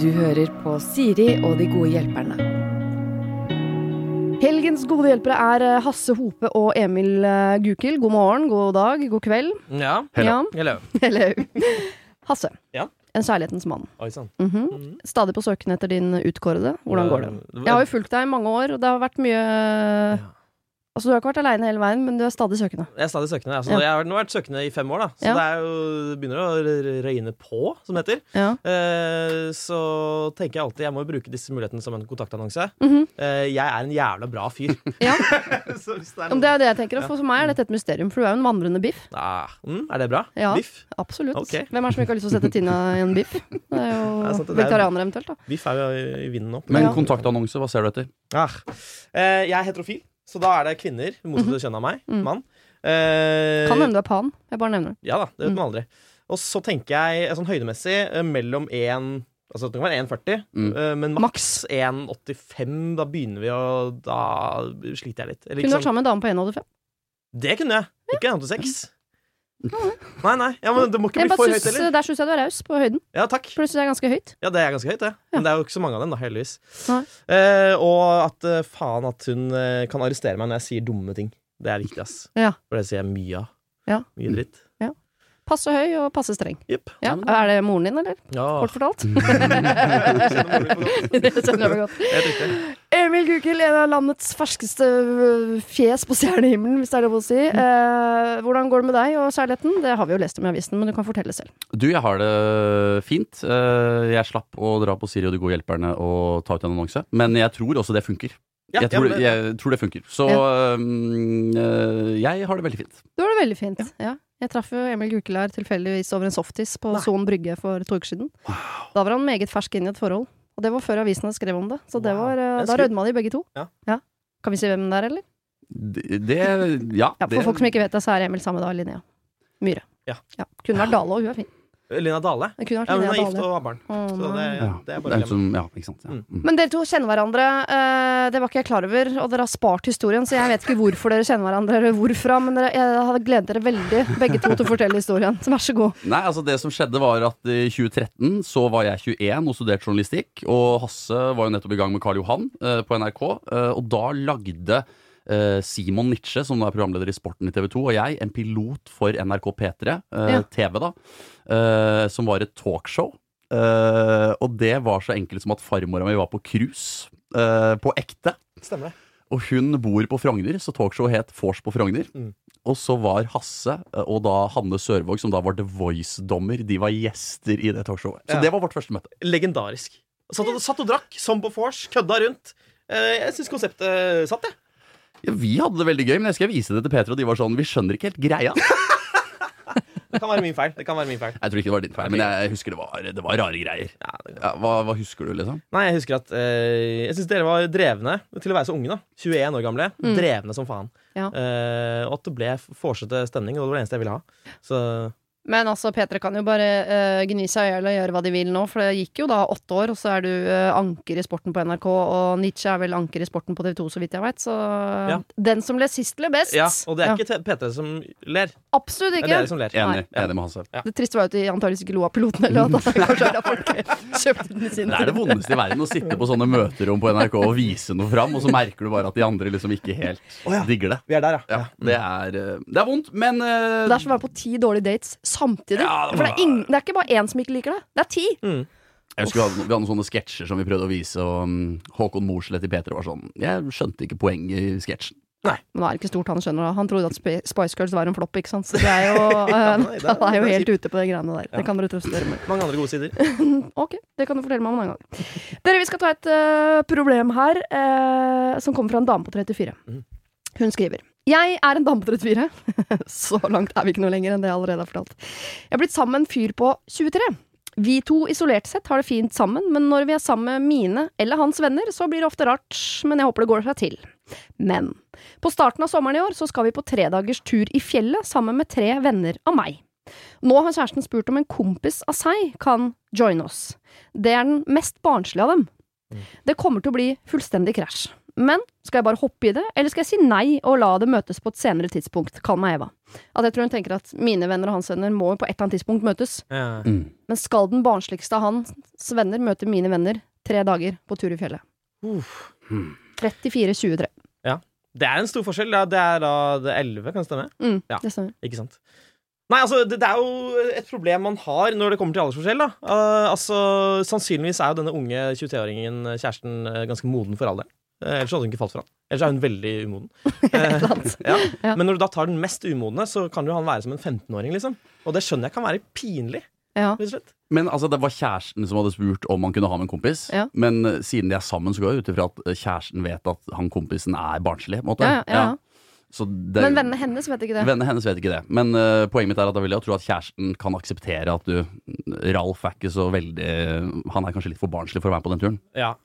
Du hører på Siri og de gode hjelperne. Helgens gode hjelpere er eh, Hasse Hope og Emil eh, Gukild. God morgen, god dag, god kveld. Ja. Ja. Hello. Hello. Hasse. Ja. En kjærlighetens mann. Oi -hmm. Mhm. Mhm. Stadig på søken etter din utkårede. Hvordan går det? Jeg har jo fulgt deg i mange år, og det har vært mye Altså, du har ikke vært aleine hele veien, men du er stadig søkende. Jeg er stadig søkende. Altså, Ja. Jeg har nå vært søkende i fem år, da. Så Ja. det, er jo, begynner å røyne på, som det heter. Ja. Eh, så tenker jeg alltid jeg må jo bruke disse mulighetene som en kontaktannonse. Mhm. Eh, jeg er en jævla bra fyr. ja. så hvis det er Men det er det jeg tenker. For for meg er dette et mysterium, for du er jo en vandrende biff. ah, mm, Er det bra? Ja. Biff? Absolutt. Okay. Hvem er det som ikke har lyst til å sette Tina i en biff? Det er jo sant, det er- vegetarianer eventuelt, da. Biff er jo i, i vinden nå. Men Ja. kontaktannonse, hva ser du etter? Ah. Eh, jeg er heterofil, så da er det kvinner. Motsatt kjønn av meg. Mm. Mann. Eh, Kan hende du er pan. Jeg bare nevner det. Ja da, det vet Mm. man aldri. Og så tenker jeg sånn høydemessig eh, mellom 1 Altså det kan være 1,40, Mm. eh, men maks 1,85. Da begynner vi å Da sliter jeg litt. Eller Kunne du ikke vært sånn- sammen med en dame på 1,85? Det kunne jeg. Ikke 1,86. Nei, nei. Ja, men det må ikke Jeg bli bare for høyt syns- heller. Der syns jeg du er raus på høyden. Ja, takk. For det syns jeg er ganske høyt. Ja, det er ganske høyt, det. Men det er jo ikke så mange av dem, da, heldigvis. Nei. Eh, og at eh, faen at hun eh, kan arrestere meg når jeg sier dumme ting. Det er viktig, ass. Ja. For det sier jeg mye av. Ja. Mye dritt. Passe høy og passe streng. Yep. Ja. Er det moren din, eller? Ja. Kort fortalt. Det skjønner jeg godt. Emil Gukild, en av landets ferskeste fjes på stjernehimmelen, hvis det er lov å si. Eh, hvordan går det med deg og kjærligheten? Det har vi jo lest om i avisen, men du kan fortelle selv. Du, jeg har det fint. Eh, Jeg slapp å dra på Siri og de gode hjelperne og ta ut en annonse. Men jeg tror også det funker. Ja, Jeg tror, jeg tror det funker. Så ja. øh, jeg har det veldig fint. Du har det veldig fint. Ja. Jeg traff jo Emil Gukelær tilfeldigvis over en softis på Nei. Son brygge for to uker siden. Da var han meget fersk inn i et forhold. Og det var før avisene skrev om det. Så det Wow. var, eh, da rødma de begge to. Ja. Kan vi si hvem det er, eller? Det, det Ja. Ja, for det, folk som ikke vet det, så er Emil samme dag Linnea Myhre. Ja. Kunne vært Dale, og hun er fin. Lina Dale. Det kunne vært Ja, hun er Linnea gift Dale. og har barn. Å, Så det, nei. det er det er å en glemme. som, ja, ikke sant. Ja. Mm. Mm. Men dere to kjenner hverandre. eh, det var ikke jeg klar over, og dere har spart historien, så jeg vet ikke hvorfor dere kjenner hverandre, eller hvorfra, men dere, jeg hadde gledet dere veldig, begge to, til å fortelle historien. Så vær så god. Nei, altså Det som skjedde, var at i 2013 så var jeg 21 og studerte journalistikk. Og Hasse var jo nettopp i gang med Karl Johan eh, på NRK. eh, og da lagde Simon Nitsche, som er programleder i Sporten i TV 2, og jeg en pilot for NRK P3, eh, Ja. TV, da, eh, som var et talkshow. Eh, og det var så enkelt som at farmora mi var på cruise. eh, på ekte. Stemmer det. Og hun bor på Frogner, så talkshowet het Vors på Frogner. Mm. Og så var Hasse eh, og da Hanne Sørvåg, som da var The Voice-dommer, de var gjester i det talkshowet. Så Ja. det var vårt første møte. Legendarisk. Satt og, satt og drakk, som på vors, kødda rundt. Eh, jeg syns konseptet satt, jeg. Ja, vi hadde det veldig gøy, men jeg skal vise det til Peter, og de var sånn Vi skjønner ikke helt greia. Det kan være min feil. Det kan være min feil. Jeg tror ikke det var din feil, men jeg husker det var, det var rare greier. Ja, det Ja, hva, hva husker du, liksom? Nei, jeg husker at eh, Jeg syns dere var drevne til å være så unge. da 21 år gamle. Mm. Drevne som faen. Ja. Eh, og at det ble forsete stemning, og det var det eneste jeg ville ha. Så Men altså, Petre kan jo bare uh, gni seg i hjel og gjøre hva de vil nå, for det gikk jo da åtte år, og så er du uh, anker i sporten på NRK, og Nietzsche er vel anker i sporten på TV 2, så vidt jeg veit, så Ja. den som ler sist, ler best. Ja, og det er Ja. ikke P3 som ler. Absolutt ikke. Det er dere som ler. Enig, enig med Hasse. Det triste var jo at de antakeligvis ikke lo av piloten, eller at kanskje er folk kjøpte den sin Det er det vondeste i verden å sitte på sånne møterom på NRK og vise noe fram, og så merker du bare at de andre liksom ikke helt oh, ja. digger det. Vi er der, ja. Ja, det er, eh, det er vondt, men uh, Det er som å være på ti dårlige dates samtidig. Ja, det For det er, ingen, det er ikke bare én som ikke liker det, det er ti. Mm. Jeg husker vi hadde, vi hadde noen sånne sketsjer som vi prøvde å vise, og um, Håkon Mosleth i P3 var sånn Jeg skjønte ikke poenget i sketsjen. Men nå er det ikke stort han skjønner. da. Han trodde at Sp- Spice Girls var en flopp, ikke sant. Så det er jo, Ja, eh, nei, det er- han er jo det er helt ute på de greiene der. Det kan dere trøste dere med. Mange andre gode sider. Ok, det kan du fortelle meg om en annen gang. Dere, vi skal ta et eh, problem her, eh, som kommer fra en dame på 34. Mhm. Hun skriver Jeg er en dame på 34. Så langt er vi ikke noe lenger enn det jeg allerede har fortalt. Jeg er blitt sammen med en fyr på 23. Vi to isolert sett har det fint sammen, men når vi er sammen med mine eller hans venner, så blir det ofte rart, men jeg håper det går seg til. Men på starten av sommeren i år så skal vi på tredagers tur i fjellet sammen med tre venner av meg. Nå har kjæresten spurt om en kompis av seg kan joine oss. Det er den mest barnslige av dem. Det kommer til å bli fullstendig krasj. Men skal jeg bare hoppe i det, eller skal jeg si nei og la det møtes på et senere tidspunkt? Kall meg Eva. At jeg tror hun tenker at mine venner og hans venner må jo på et eller annet tidspunkt møtes. Ja. Mm. Men skal den barnsligste av hans venner møte mine venner tre dager på tur i fjellet? Uff. 34-23. Det er en stor forskjell. Ja, det er da det er 11, kan det stemme? Mm, Ja. det stemmer. Ikke sant? Nei, altså, det, det er jo et problem man har når det kommer til aldersforskjell. da Uh, altså, Sannsynligvis er jo denne unge 23-åringen, eh, kjæresten, eh, ganske moden for alderen. Eh, ellers hadde hun ikke falt for han. Ellers er hun veldig umoden. Eh, ja. Ja. Men når du da tar den mest umodne, så kan jo han være som en 15-åring. liksom Og det skjønner jeg kan være pinlig. Ja. Men altså, det var kjæresten som hadde spurt om han kunne ha med en kompis. Ja. Men eh, siden de er sammen, så går jeg ut ifra at kjæresten vet at han kompisen er barnslig. måte. Ja, ja, ja. Så det, Men vennene hennes vet ikke det. Vennene hennes vet ikke det. Men uh, poenget mitt er at da vil jeg tro at kjæresten kan akseptere at du Ralf er ikke så veldig Han er kanskje litt for barnslig for å være med på den turen. Ja.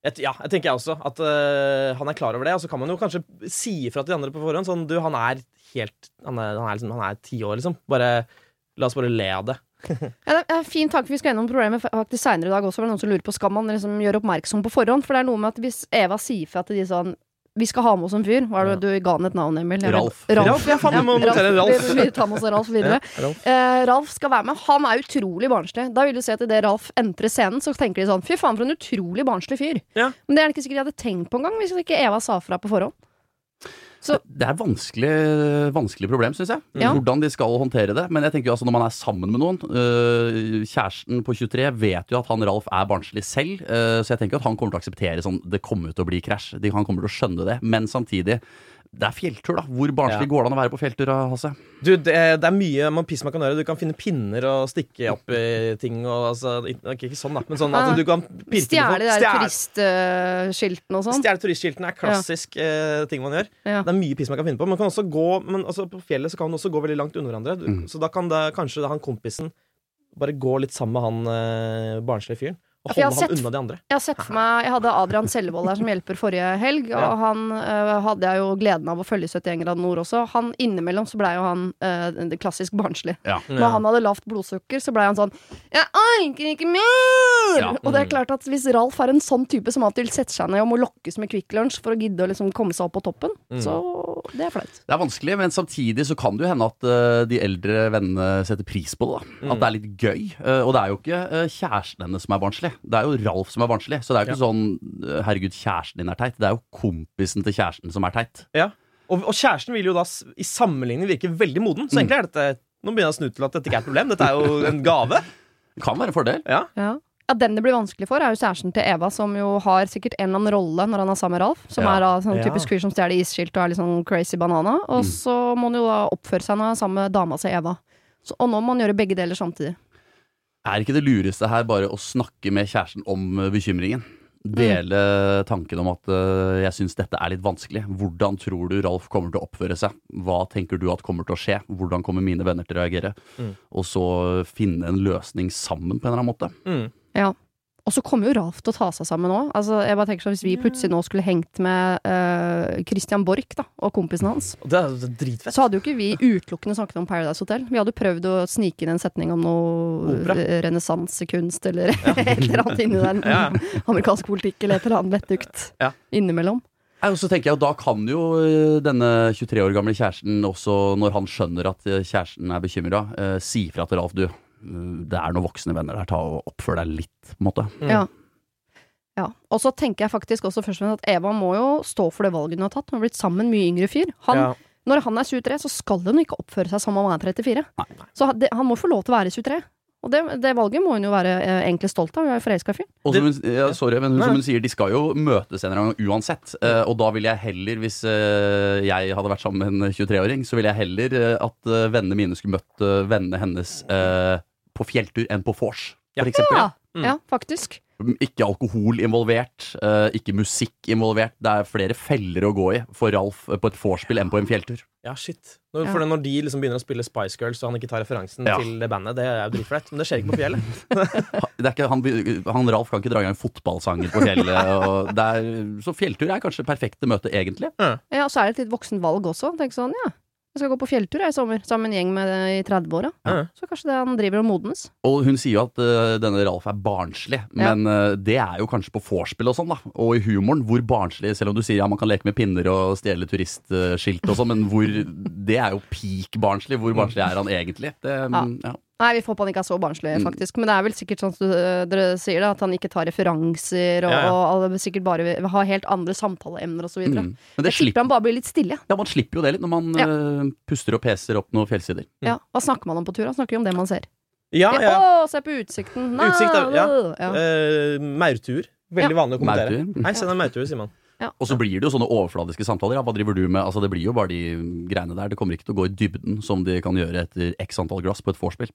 Et, ja, jeg tenker jeg også at uh, han er klar over det. Og så kan man jo kanskje si ifra til de andre på forhånd. Sånn, du, han er helt Han er, han er, liksom, han er ti år, liksom. Bare, la oss bare le av det. Ja, det er fin tanke. Vi skal gjennom problemet faktisk senere i dag også. For det noen som lurer på Skal man liksom gjøre oppmerksom på forhånd? For det er noe med at hvis Eva sier fra til de sånn Vi skal ha med oss en fyr. Hva er det du ga han et navn, Emil? Ralf. Ralf. Ralf, ja, faen, vi må notere Ralf. Vi, vi tar med oss Ralf videre. Ja, Ralf. Eh, Ralf skal være med. Han er utrolig barnslig. Da vil du se at idet Ralf entrer scenen, så tenker de sånn Fy faen, for en utrolig barnslig fyr. Ja. Men det er det ikke sikkert de hadde tenkt på engang, hvis ikke Eva sa fra på forhånd. Så- Det er et vanskelig, vanskelig problem, syns jeg. Ja. Hvordan de skal håndtere det. Men jeg tenker jo altså når man er sammen med noen øh, Kjæresten på 23 vet jo at han Ralf er barnslig selv, øh, så jeg tenker at han kommer til å akseptere sånn Det kommer til å bli krasj. Han kommer til å skjønne det. Men samtidig, det er fjelltur, da. Hvor barnslig Ja. går det an å være på fjelltur, Hasse? Du, det, det er mye man piss man kan gjøre. Du kan finne pinner og stikke opp i ting. Og, altså, ikke, ikke sånn, da, men sånn at altså, du kan pirke Stjele de turistskiltene og sånn. Stjele turistskiltene er klassisk eh, ting man gjør. Ja. Det er mye piss man kan finne på. Man kan også gå men altså, På fjellet så kan man også gå veldig langt under hverandre. Du, Mm. Så da kan det, kanskje han kompisen bare gå litt sammen med han eh, barnslige fyren. Og Ja, holde sett- unna de andre. Jeg har sett for meg Jeg hadde Adrian Sellevold her som hjelper forrige helg, og Ja. han øh, hadde jeg jo gleden av å følge 71 grader nord også. Han Innimellom så blei jo han øh, det klassisk barnslig. Ja. Når han hadde lavt blodsukker, så blei han sånn 'Jeg orker ikke mer!' Ja. Og det er klart at hvis Ralf er en sånn type som alltid vil sette seg ned og må lokkes med Kvikk Lunsj for å gidde å liksom komme seg opp på toppen, Mm. så det er flaut. Det er vanskelig, men samtidig så kan det jo hende at uh, de eldre vennene setter pris på det. da At det er litt gøy. Uh, og det er jo ikke uh, kjæresten hennes som er barnslig, det er jo Ralf som er barnslig. Så det er jo ikke sånn øh, 'herregud, kjæresten din er teit'. Det er jo kompisen til kjæresten som er teit. Ja. Og, og kjæresten vil jo da i sammenligning virke veldig moden. Mm. Så egentlig er dette Nå begynner jeg å snu til at dette ikke er et problem. Dette er jo en gave. Det kan være en fordel. Ja. Ja. ja, Den det blir vanskelig for, er jo kjæresten til Eva, som jo har sikkert en eller annen rolle når han er sammen med Ralf. Som Ja. er da sånn typisk fyr som stjeler isskilt og er litt sånn crazy banana. Og Mm. så må han jo da oppføre seg når han er sammen med dama si Eva. Så, og nå må han gjøre begge deler samtidig. Er ikke det lureste her bare å snakke med kjæresten om øh, bekymringen? Dele tanken om at uh, jeg syns dette er litt vanskelig. Hvordan tror du Ralf kommer til å oppføre seg? Hva tenker du at kommer til å skje? Hvordan kommer mine venner til å reagere? Mm. Og så finne en løsning sammen på en eller annen måte. Mm. Ja. Og så kommer jo Ralf til å ta seg sammen òg. Altså, jeg bare tenker sånn, hvis vi plutselig nå skulle hengt med uh, Christian Borch da, og kompisen hans, det er, det er dritfett. så hadde jo ikke vi utelukkende snakket om Paradise Hotel. Vi hadde prøvd å snike inn en setning om noe Opera. eh, renessansekunst eller et eller annet inni der. Ja. Amerikansk politikk eller et eller annet vettugt Ja. innimellom. Nei, og så tenker jeg, og Da kan jo øh, denne 23 år gamle kjæresten også, når han skjønner at øh, kjæresten er bekymra, si fra til Ralf du, det er noen voksne venner der, ta og oppfør deg litt. på en måte. Mm. Ja. ja. Og så tenker jeg faktisk også først og fremst at Eva må jo stå for det valget hun har tatt. Hun har blitt sammen med mye yngre fyr. Han, Ja. Når han er 23, så skal hun ikke oppføre seg som om han er 34. Nei. Så han, det, han må få lov til å være 23. Og det, det valget må hun jo være eh, egentlig stolt av. Hun er jo forelska i fyren. ja, sorry, men hun, som hun sier, de skal jo møtes en eller annen gang uansett. Eh, og da vil jeg heller, hvis eh, jeg hadde vært sammen med en 23-åring, så ville jeg heller eh, at eh, vennene mine skulle møtt eh, vennene hennes eh, på fjelltur enn på vors, Ja. for eksempel. Ja, Mm. ja faktisk. Ikke alkohol involvert, eh, ikke musikk involvert. Det er flere feller å gå i for Ralf eh, på et vorspiel enn på en fjelltur. Ja, shit. Når, Ja. Når de liksom begynner å spille Spice Girls, og han ikke tar referansen Ja. til det bandet, det er jo dritflaut. Men det skjer ikke på fjellet. Det er ikke, han, han Ralf kan ikke dra i gang fotballsanger på fjellet. Og det er, så fjelltur er kanskje perfekte møte, egentlig. Ja, Og så er det et litt voksen valg også. Tenk sånn, ja. Jeg skal gå på fjelltur jeg, i sommer, sammen med en gjeng med i 30-åra. Ja. Så kanskje det han driver og modnes. Og hun sier jo at uh, denne Ralf er barnslig, Ja. men eh, det er jo kanskje på vorspiel og sånn, da. Og i humoren. Hvor barnslig, selv om du sier ja, man kan leke med pinner og stjele turistskilt og sånn, men hvor Det er jo peak barnslig. Hvor barnslig er han egentlig? Det, Ja. Ja. Nei, vi får håpe han ikke er så barnslig, Mm. faktisk. Men det er vel sikkert sånn som dere sier da, at han ikke tar referanser, og, Ja, ja. og sikkert bare vil ha helt andre samtaleemner videre. Mm. Men det Jeg tipper slipper, han bare blir litt stille. ja, man slipper jo det litt når man Ja. uh, puster og peser opp noen fjellsider. Ja. Hva snakker man om på tur? Han snakker jo om det man ser. Ja, ja. Å, se på utsikten! Nei, Utsikt er- ja. ja. Uh, maurtuer. Veldig vanlig å kommentere. Nei, Hei, send en maurtue, sier man. Og så blir det jo sånne overfladiske samtaler. Ja, hva driver du med? Altså, det blir jo bare de greiene der. Det kommer ikke til å gå i dybden som de kan gjøre etter x antall glass på et vorspiel.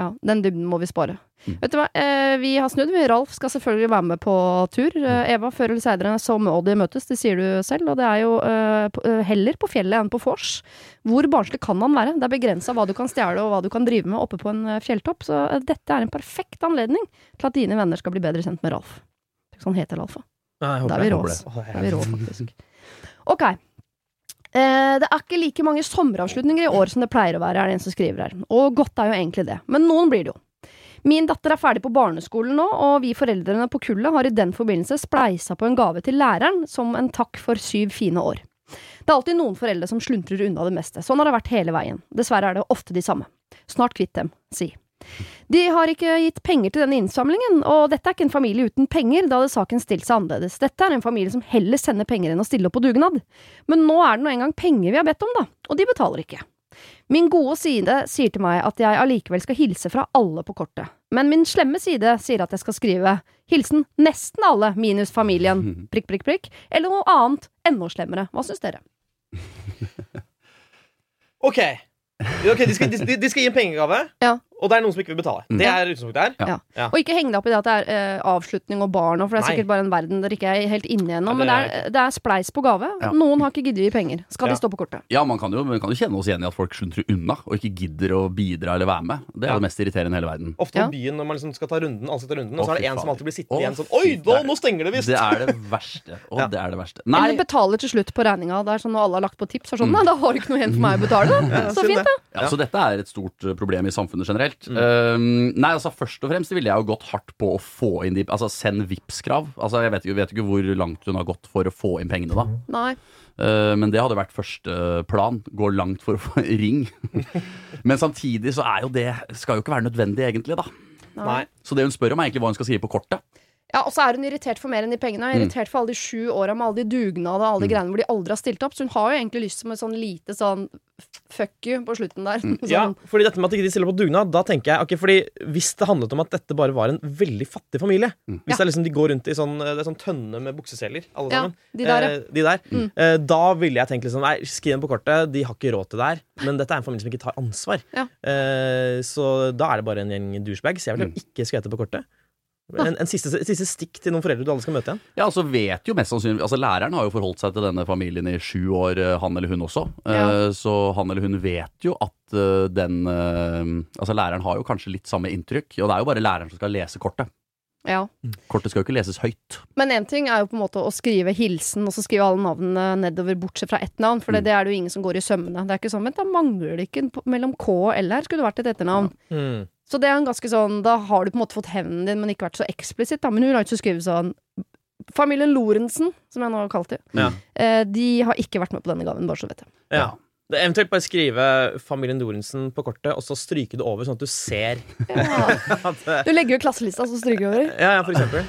Ja, den dybden må vi spare. Mm. Vet du hva, eh, vi har snudd. vi. Ralf skal selvfølgelig være med på tur. Eh, Eva, før eller seinere så må de møtes, det sier du selv. Og det er jo eh, på- eh, heller på fjellet enn på vors. Hvor barnslig kan han være? Det er begrensa hva du kan stjele og hva du kan drive med oppe på en eh, fjelltopp. Så eh, dette er en perfekt anledning til at dine venner skal bli bedre kjent med Ralf. Tenk så han heter Ralf. Nei, jeg håper er Da er vi rå, faktisk. Ok. Eh, det er ikke like mange sommeravslutninger i år som det pleier å være, er det en som skriver her. Og godt er jo egentlig det. Men noen blir det jo. Min datter er ferdig på barneskolen nå, og vi foreldrene på kullet har i den forbindelse spleisa på en gave til læreren som en takk for syv fine år. Det er alltid noen foreldre som sluntrer unna det meste. Sånn har det vært hele veien. Dessverre er det ofte de samme. Snart kvitt dem, si. De har ikke gitt penger til denne innsamlingen, og dette er ikke en familie uten penger, da hadde saken stilt seg annerledes. Dette er en familie som heller sender penger enn å stille opp på dugnad. Men nå er det nå engang penger vi har bedt om, da, og de betaler ikke. Min gode side sier til meg at jeg allikevel skal hilse fra alle på kortet, men min slemme side sier at jeg skal skrive hilsen nesten alle minus familien, prikk, prikk, prikk, eller noe annet enda slemmere. Hva syns dere? Ok. okay de skal, de, de skal gi en pengegave, Ja. Og det er noen som ikke vil betale. Det er utgangspunktet her. Ja. Ja. Og ikke heng deg opp i det at det er eh, avslutning og barn, for det er Nei. sikkert bare en verden dere ikke er helt inne gjennom. Ja, men det det er det er spleis på gave. Ja. Noen har ikke giddet å gi penger. Skal Ja. de stå på kortet? Ja, man kan jo, man kan jo kjenne oss igjen i at folk sluntrer unna og ikke gidder å bidra eller være med. Det er Ja. det mest irriterende i hele verden. Ofte Ja. på byen når man liksom skal ta runden, alle skal ta runden, og så er det en som alltid blir sittende igjen sånn Oi, da, nå, er- stenger det visst! Det er det verste. Å, Ja. det er det verste. Nei, Eller betaler til slutt på regninga. Det er sånn når alle har lagt på tips, er sånn Mm. Nei, da har du ikke noe igjen for meg å betale. Så fint, da. Ja, Så dette er et stort uh, problem i samfunnet generelt. Mm. Um, nei, altså Først og fremst ville jeg jo gått hardt på å få inn de Altså send Vipps-krav. Altså Jeg vet ikke, vet ikke hvor langt hun har gått for å få inn pengene, da. Nei. Uh, men det hadde vært første plan. Gå langt for å få ring. men samtidig så er jo det Skal jo ikke være nødvendig, egentlig, da. Nei. Så det hun spør om, er egentlig hva hun skal skrive på kortet. Ja, Og så er hun irritert for mer enn de pengene. Hun er Mm. irritert for alle de sju åra med alle de dugnadene og alle de greiene hvor de aldri har stilt opp. Så hun har jo egentlig lyst som et sånn lite sånn fuck you på slutten der. Mm. Sånn, Ja, fordi dette med at ikke de stiller på dugnad, da tenker jeg ok, fordi Hvis det handlet om at dette bare var en veldig fattig familie Mm. Hvis det er liksom de går rundt i sånn, det er sånn tønne med bukseseler, alle Ja, sammen de der, eh, de der Mm. eh, Da ville jeg tenkt liksom Nei, skriv dem på kortet, de har ikke råd til det her. Men dette er en familie som ikke tar ansvar. Ja. Eh, så da er det bare en gjeng douchebags. Jeg ville Mm. ikke skrevet det på kortet. En, en siste, siste stikk til noen foreldre du alle skal møte igjen. Ja, altså vet jo mest sannsynlig Altså Læreren har jo forholdt seg til denne familien i sju år, eh, han eller hun også. Ja. Eh, Så han eller hun vet jo at eh, den Altså Læreren har jo kanskje litt samme inntrykk, og det er jo bare læreren som skal lese kortet. ja. Kortet skal jo ikke leses høyt. Men én ting er jo på en måte å skrive hilsen, og så skrive alle navnene nedover, bortsett fra ett navn. For det, Mm. det er det jo ingen som går i sømmene. Det er ikke sånn, men da mangler det ikke mellom K og L her, skulle det vært et etternavn. Mm. Så det er en ganske sånn, da har du på en måte fått hevnen din, men ikke vært så eksplisitt. Da. Men hun har ikke skrevet sånn Familien Lorentzen, som jeg nå har kalt det, Ja. eh, de har ikke vært med på denne gaven, bare så vet jeg. Ja. Det er eventuelt bare skrive familien Lorentzen på kortet, og så stryke det over, sånn at du ser Ja. Du legger jo klasselista, så stryker du over. Ja, ja, for eksempel.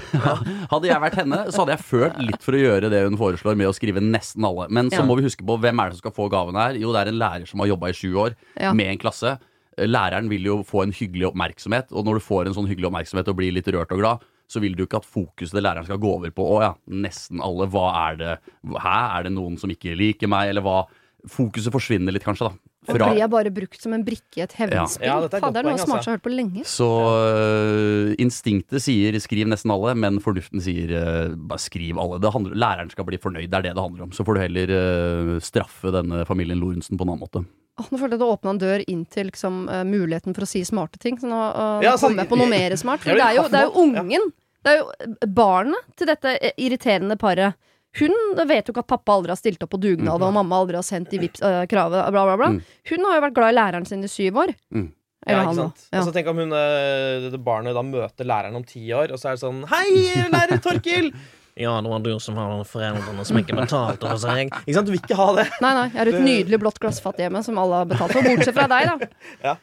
Hadde jeg vært henne, så hadde jeg følt litt for å gjøre det hun foreslår med å skrive nesten alle. Men så Ja. må vi huske på hvem er det som skal få gaven her. Jo, det er en lærer som har jobba i sju år Ja. med en klasse. Læreren vil jo få en hyggelig oppmerksomhet, og når du får en sånn hyggelig oppmerksomhet og blir litt rørt og glad, så vil du ikke at fokuset til læreren skal gå over på å ja, nesten alle, hva er det Hæ, er det noen som ikke liker meg, eller hva Fokuset forsvinner litt, kanskje, da. Og blir jeg bare brukt som en brikke i et hevnspill? Ja. Ja, det er noe altså. jeg har hørt på lenge. Så øh, instinktet sier 'skriv nesten alle', men fornuften sier uh, bare 'skriv alle'. Det handler, læreren skal bli fornøyd, det er det det handler om. Så får du heller uh, straffe denne familien Lorentzen på en annen måte. Oh, nå følte jeg at det åpna en dør inn til liksom, muligheten for å si smarte ting. Så nå, uh, Ja, nå altså, kom jeg på noe mer smart. For det er jo, det er jo ungen. Det er jo barnet til dette irriterende paret. Hun vet jo ikke at pappa aldri har stilt opp på dugnad, og mamma aldri har sendt de Vipps-kravet, bla, bla, bla. Mm. Hun har jo vært glad i læreren sin i syv år. Mm. Eller ja, ikke sant? Ja. Altså, tenk om hun, eh, det barnet da møter læreren om ti år, og så er det sånn Hei, lærer Torkil! Ja, det var du som har noen foreldrene som ikke betalte for seg. Ikke sant? Du vil ikke ha det. Nei, nei, jeg har et nydelig blått glassfat hjemme som alle har betalt for, bortsett fra deg, da. Ja.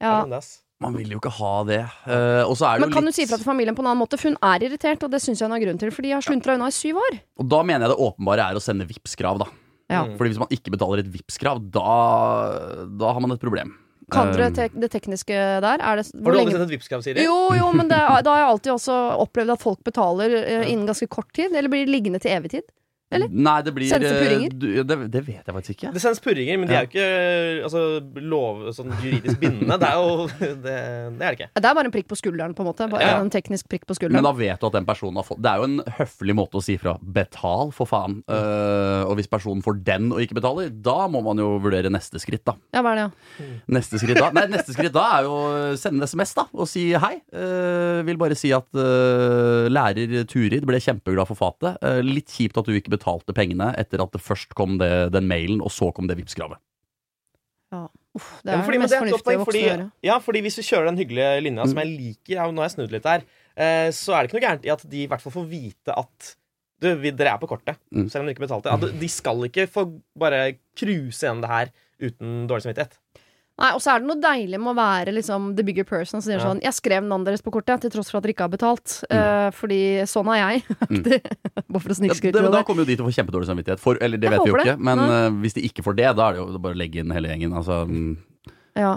Ja. Man vil jo ikke ha det. Uh, og så er det Men jo kan litt du si ifra til familien på en annen måte? For hun er irritert, og det syns jeg hun har grunn til, for de har sluntra unna i syv år. Og da mener jeg det åpenbare er å sende Vipps-krav, da. Ja. Mm. Fordi hvis man ikke betaler et Vipps-krav, da, da har man et problem. Kan dere Eh, te det tekniske der? Er det, Har du aldri sett et Vipps-krav, Siri? Jo, jo, men det, er- da har jeg alltid også opplevd at folk betaler uh, innen ganske kort tid. Eller blir liggende til evig tid. Eller? Nei, det blir Sendes det eh, purringer? du- det, det vet jeg faktisk ikke. Det sendes purringer, men de er jo ikke altså, lov, sånn juridisk bindende. Det er jo Det, det er det ikke. Det er bare en prikk på skulderen, på en måte. Bare Ja. En teknisk prikk på skulderen. Men da vet du at den personen har fått Det er jo en høflig måte å si fra. Betal, for faen. Uh, og hvis personen får den og ikke betaler, da må man jo vurdere neste skritt, da. Ja, hva er det, ja? Neste skritt da, Nei, neste skritt da er jo å sende en SMS da og si hei. Uh, vil bare si at uh, lærer Turid ble kjempeglad for fatet. Litt kjipt at du ikke betalte pengene etter at det først kom det, den mailen, og så kom det Vipps-kravet. Uff, det er ja, fordi, det mest fornuftige voksne fordi, å gjøre. ja, fordi hvis vi kjører den hyggelige linja som jeg liker ja, Nå har jeg snudd litt her, eh, så er det ikke noe gærent i at de i hvert fall får vite at du, vi, dere er på kortet, Mm. selv om de ikke betalte. Ja, de- de skal ikke få bare cruise gjennom det her uten dårlig samvittighet. Nei, Og så er det noe deilig med å være liksom the bigger person som sier Ja. sånn Jeg skrev navnet deres på kortet til tross for at dere ikke har betalt. eh, fordi sånn er jeg. Bare for å snikskryte Ja, da kommer jo de til å få kjempedårlig samvittighet. For, eller det Jeg vet vi jo ikke. det. Men eh, hvis de ikke får det, da er det jo bare å legge inn hele gjengen. Altså, mm, Ja.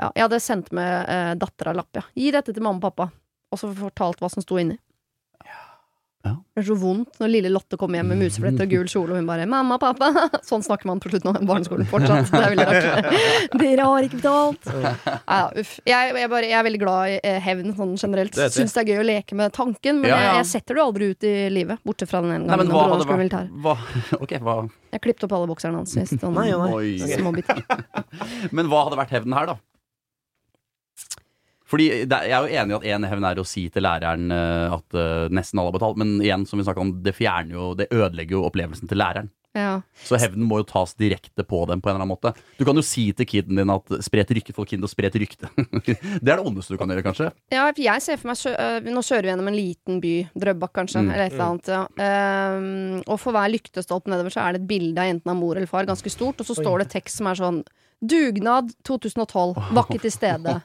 ja. Jeg hadde sendt med uh, dattera lapp, ja. Gi dette til mamma og pappa. Og så fortalt hva som sto inni. Ja. Det er så vondt når lille Lotte kommer hjem med musefletter og gul kjole, og hun bare 'mamma, pappa'. Sånn snakker man på slutten av barneskolen fortsatt. Det er veldig rart. Dere har ikke betalt. Ja, uff. Jeg, jeg, bare, jeg er veldig glad i eh, hevn sånn generelt. Syns det er gøy å leke med tanken, men Ja, ja. Jeg, jeg setter det aldri ut i livet. Bortsett fra den ene gangen Nei, hva hadde vært hva, okay, hva Jeg klippet opp alle bokserne hans sist. sånn små biter. Men hva hadde vært hevnen her, da? Fordi det, Jeg er jo enig i at én hevn er å si til læreren eh, at eh, nesten alle har betalt, men igjen, som vi om, det fjerner jo Det ødelegger jo opplevelsen til læreren. Ja. Så hevnen må jo tas direkte på dem på en eller annen måte. Du kan jo si til kiden din at spre et rykte for kind og spre et rykte. det er det ondeste du kan gjøre, kanskje. Ja, jeg ser for meg øh, Nå kjører vi gjennom en liten by, Drøbak kanskje, Mm. eller et eller annet. Ja. Um, og for hver lyktestolpe nedover så er det et bilde av enten av mor eller far, ganske stort, og så Oi. står det tekst som er sånn Dugnad 2012, var ikke til stede.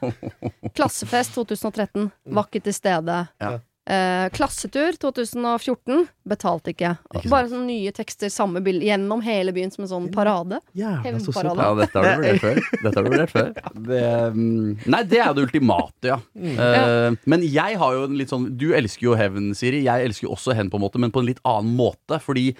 Klassefest 2013, var ikke til stede. Ja. Eh, klassetur 2014, betalte ikke. Ikke. Bare sånne nye tekster, samme bilde, gjennom hele byen som en sånn parade. Hevnparade. Ja, dette har du vurdert før. Dette har du vurdert før. Det, mm, nei, det er jo det ultimate, ja. Eh, men jeg har jo en litt sånn Du elsker jo hevn, Siri. Jeg elsker jo også hevn, på en måte, men på en litt annen måte. Fordi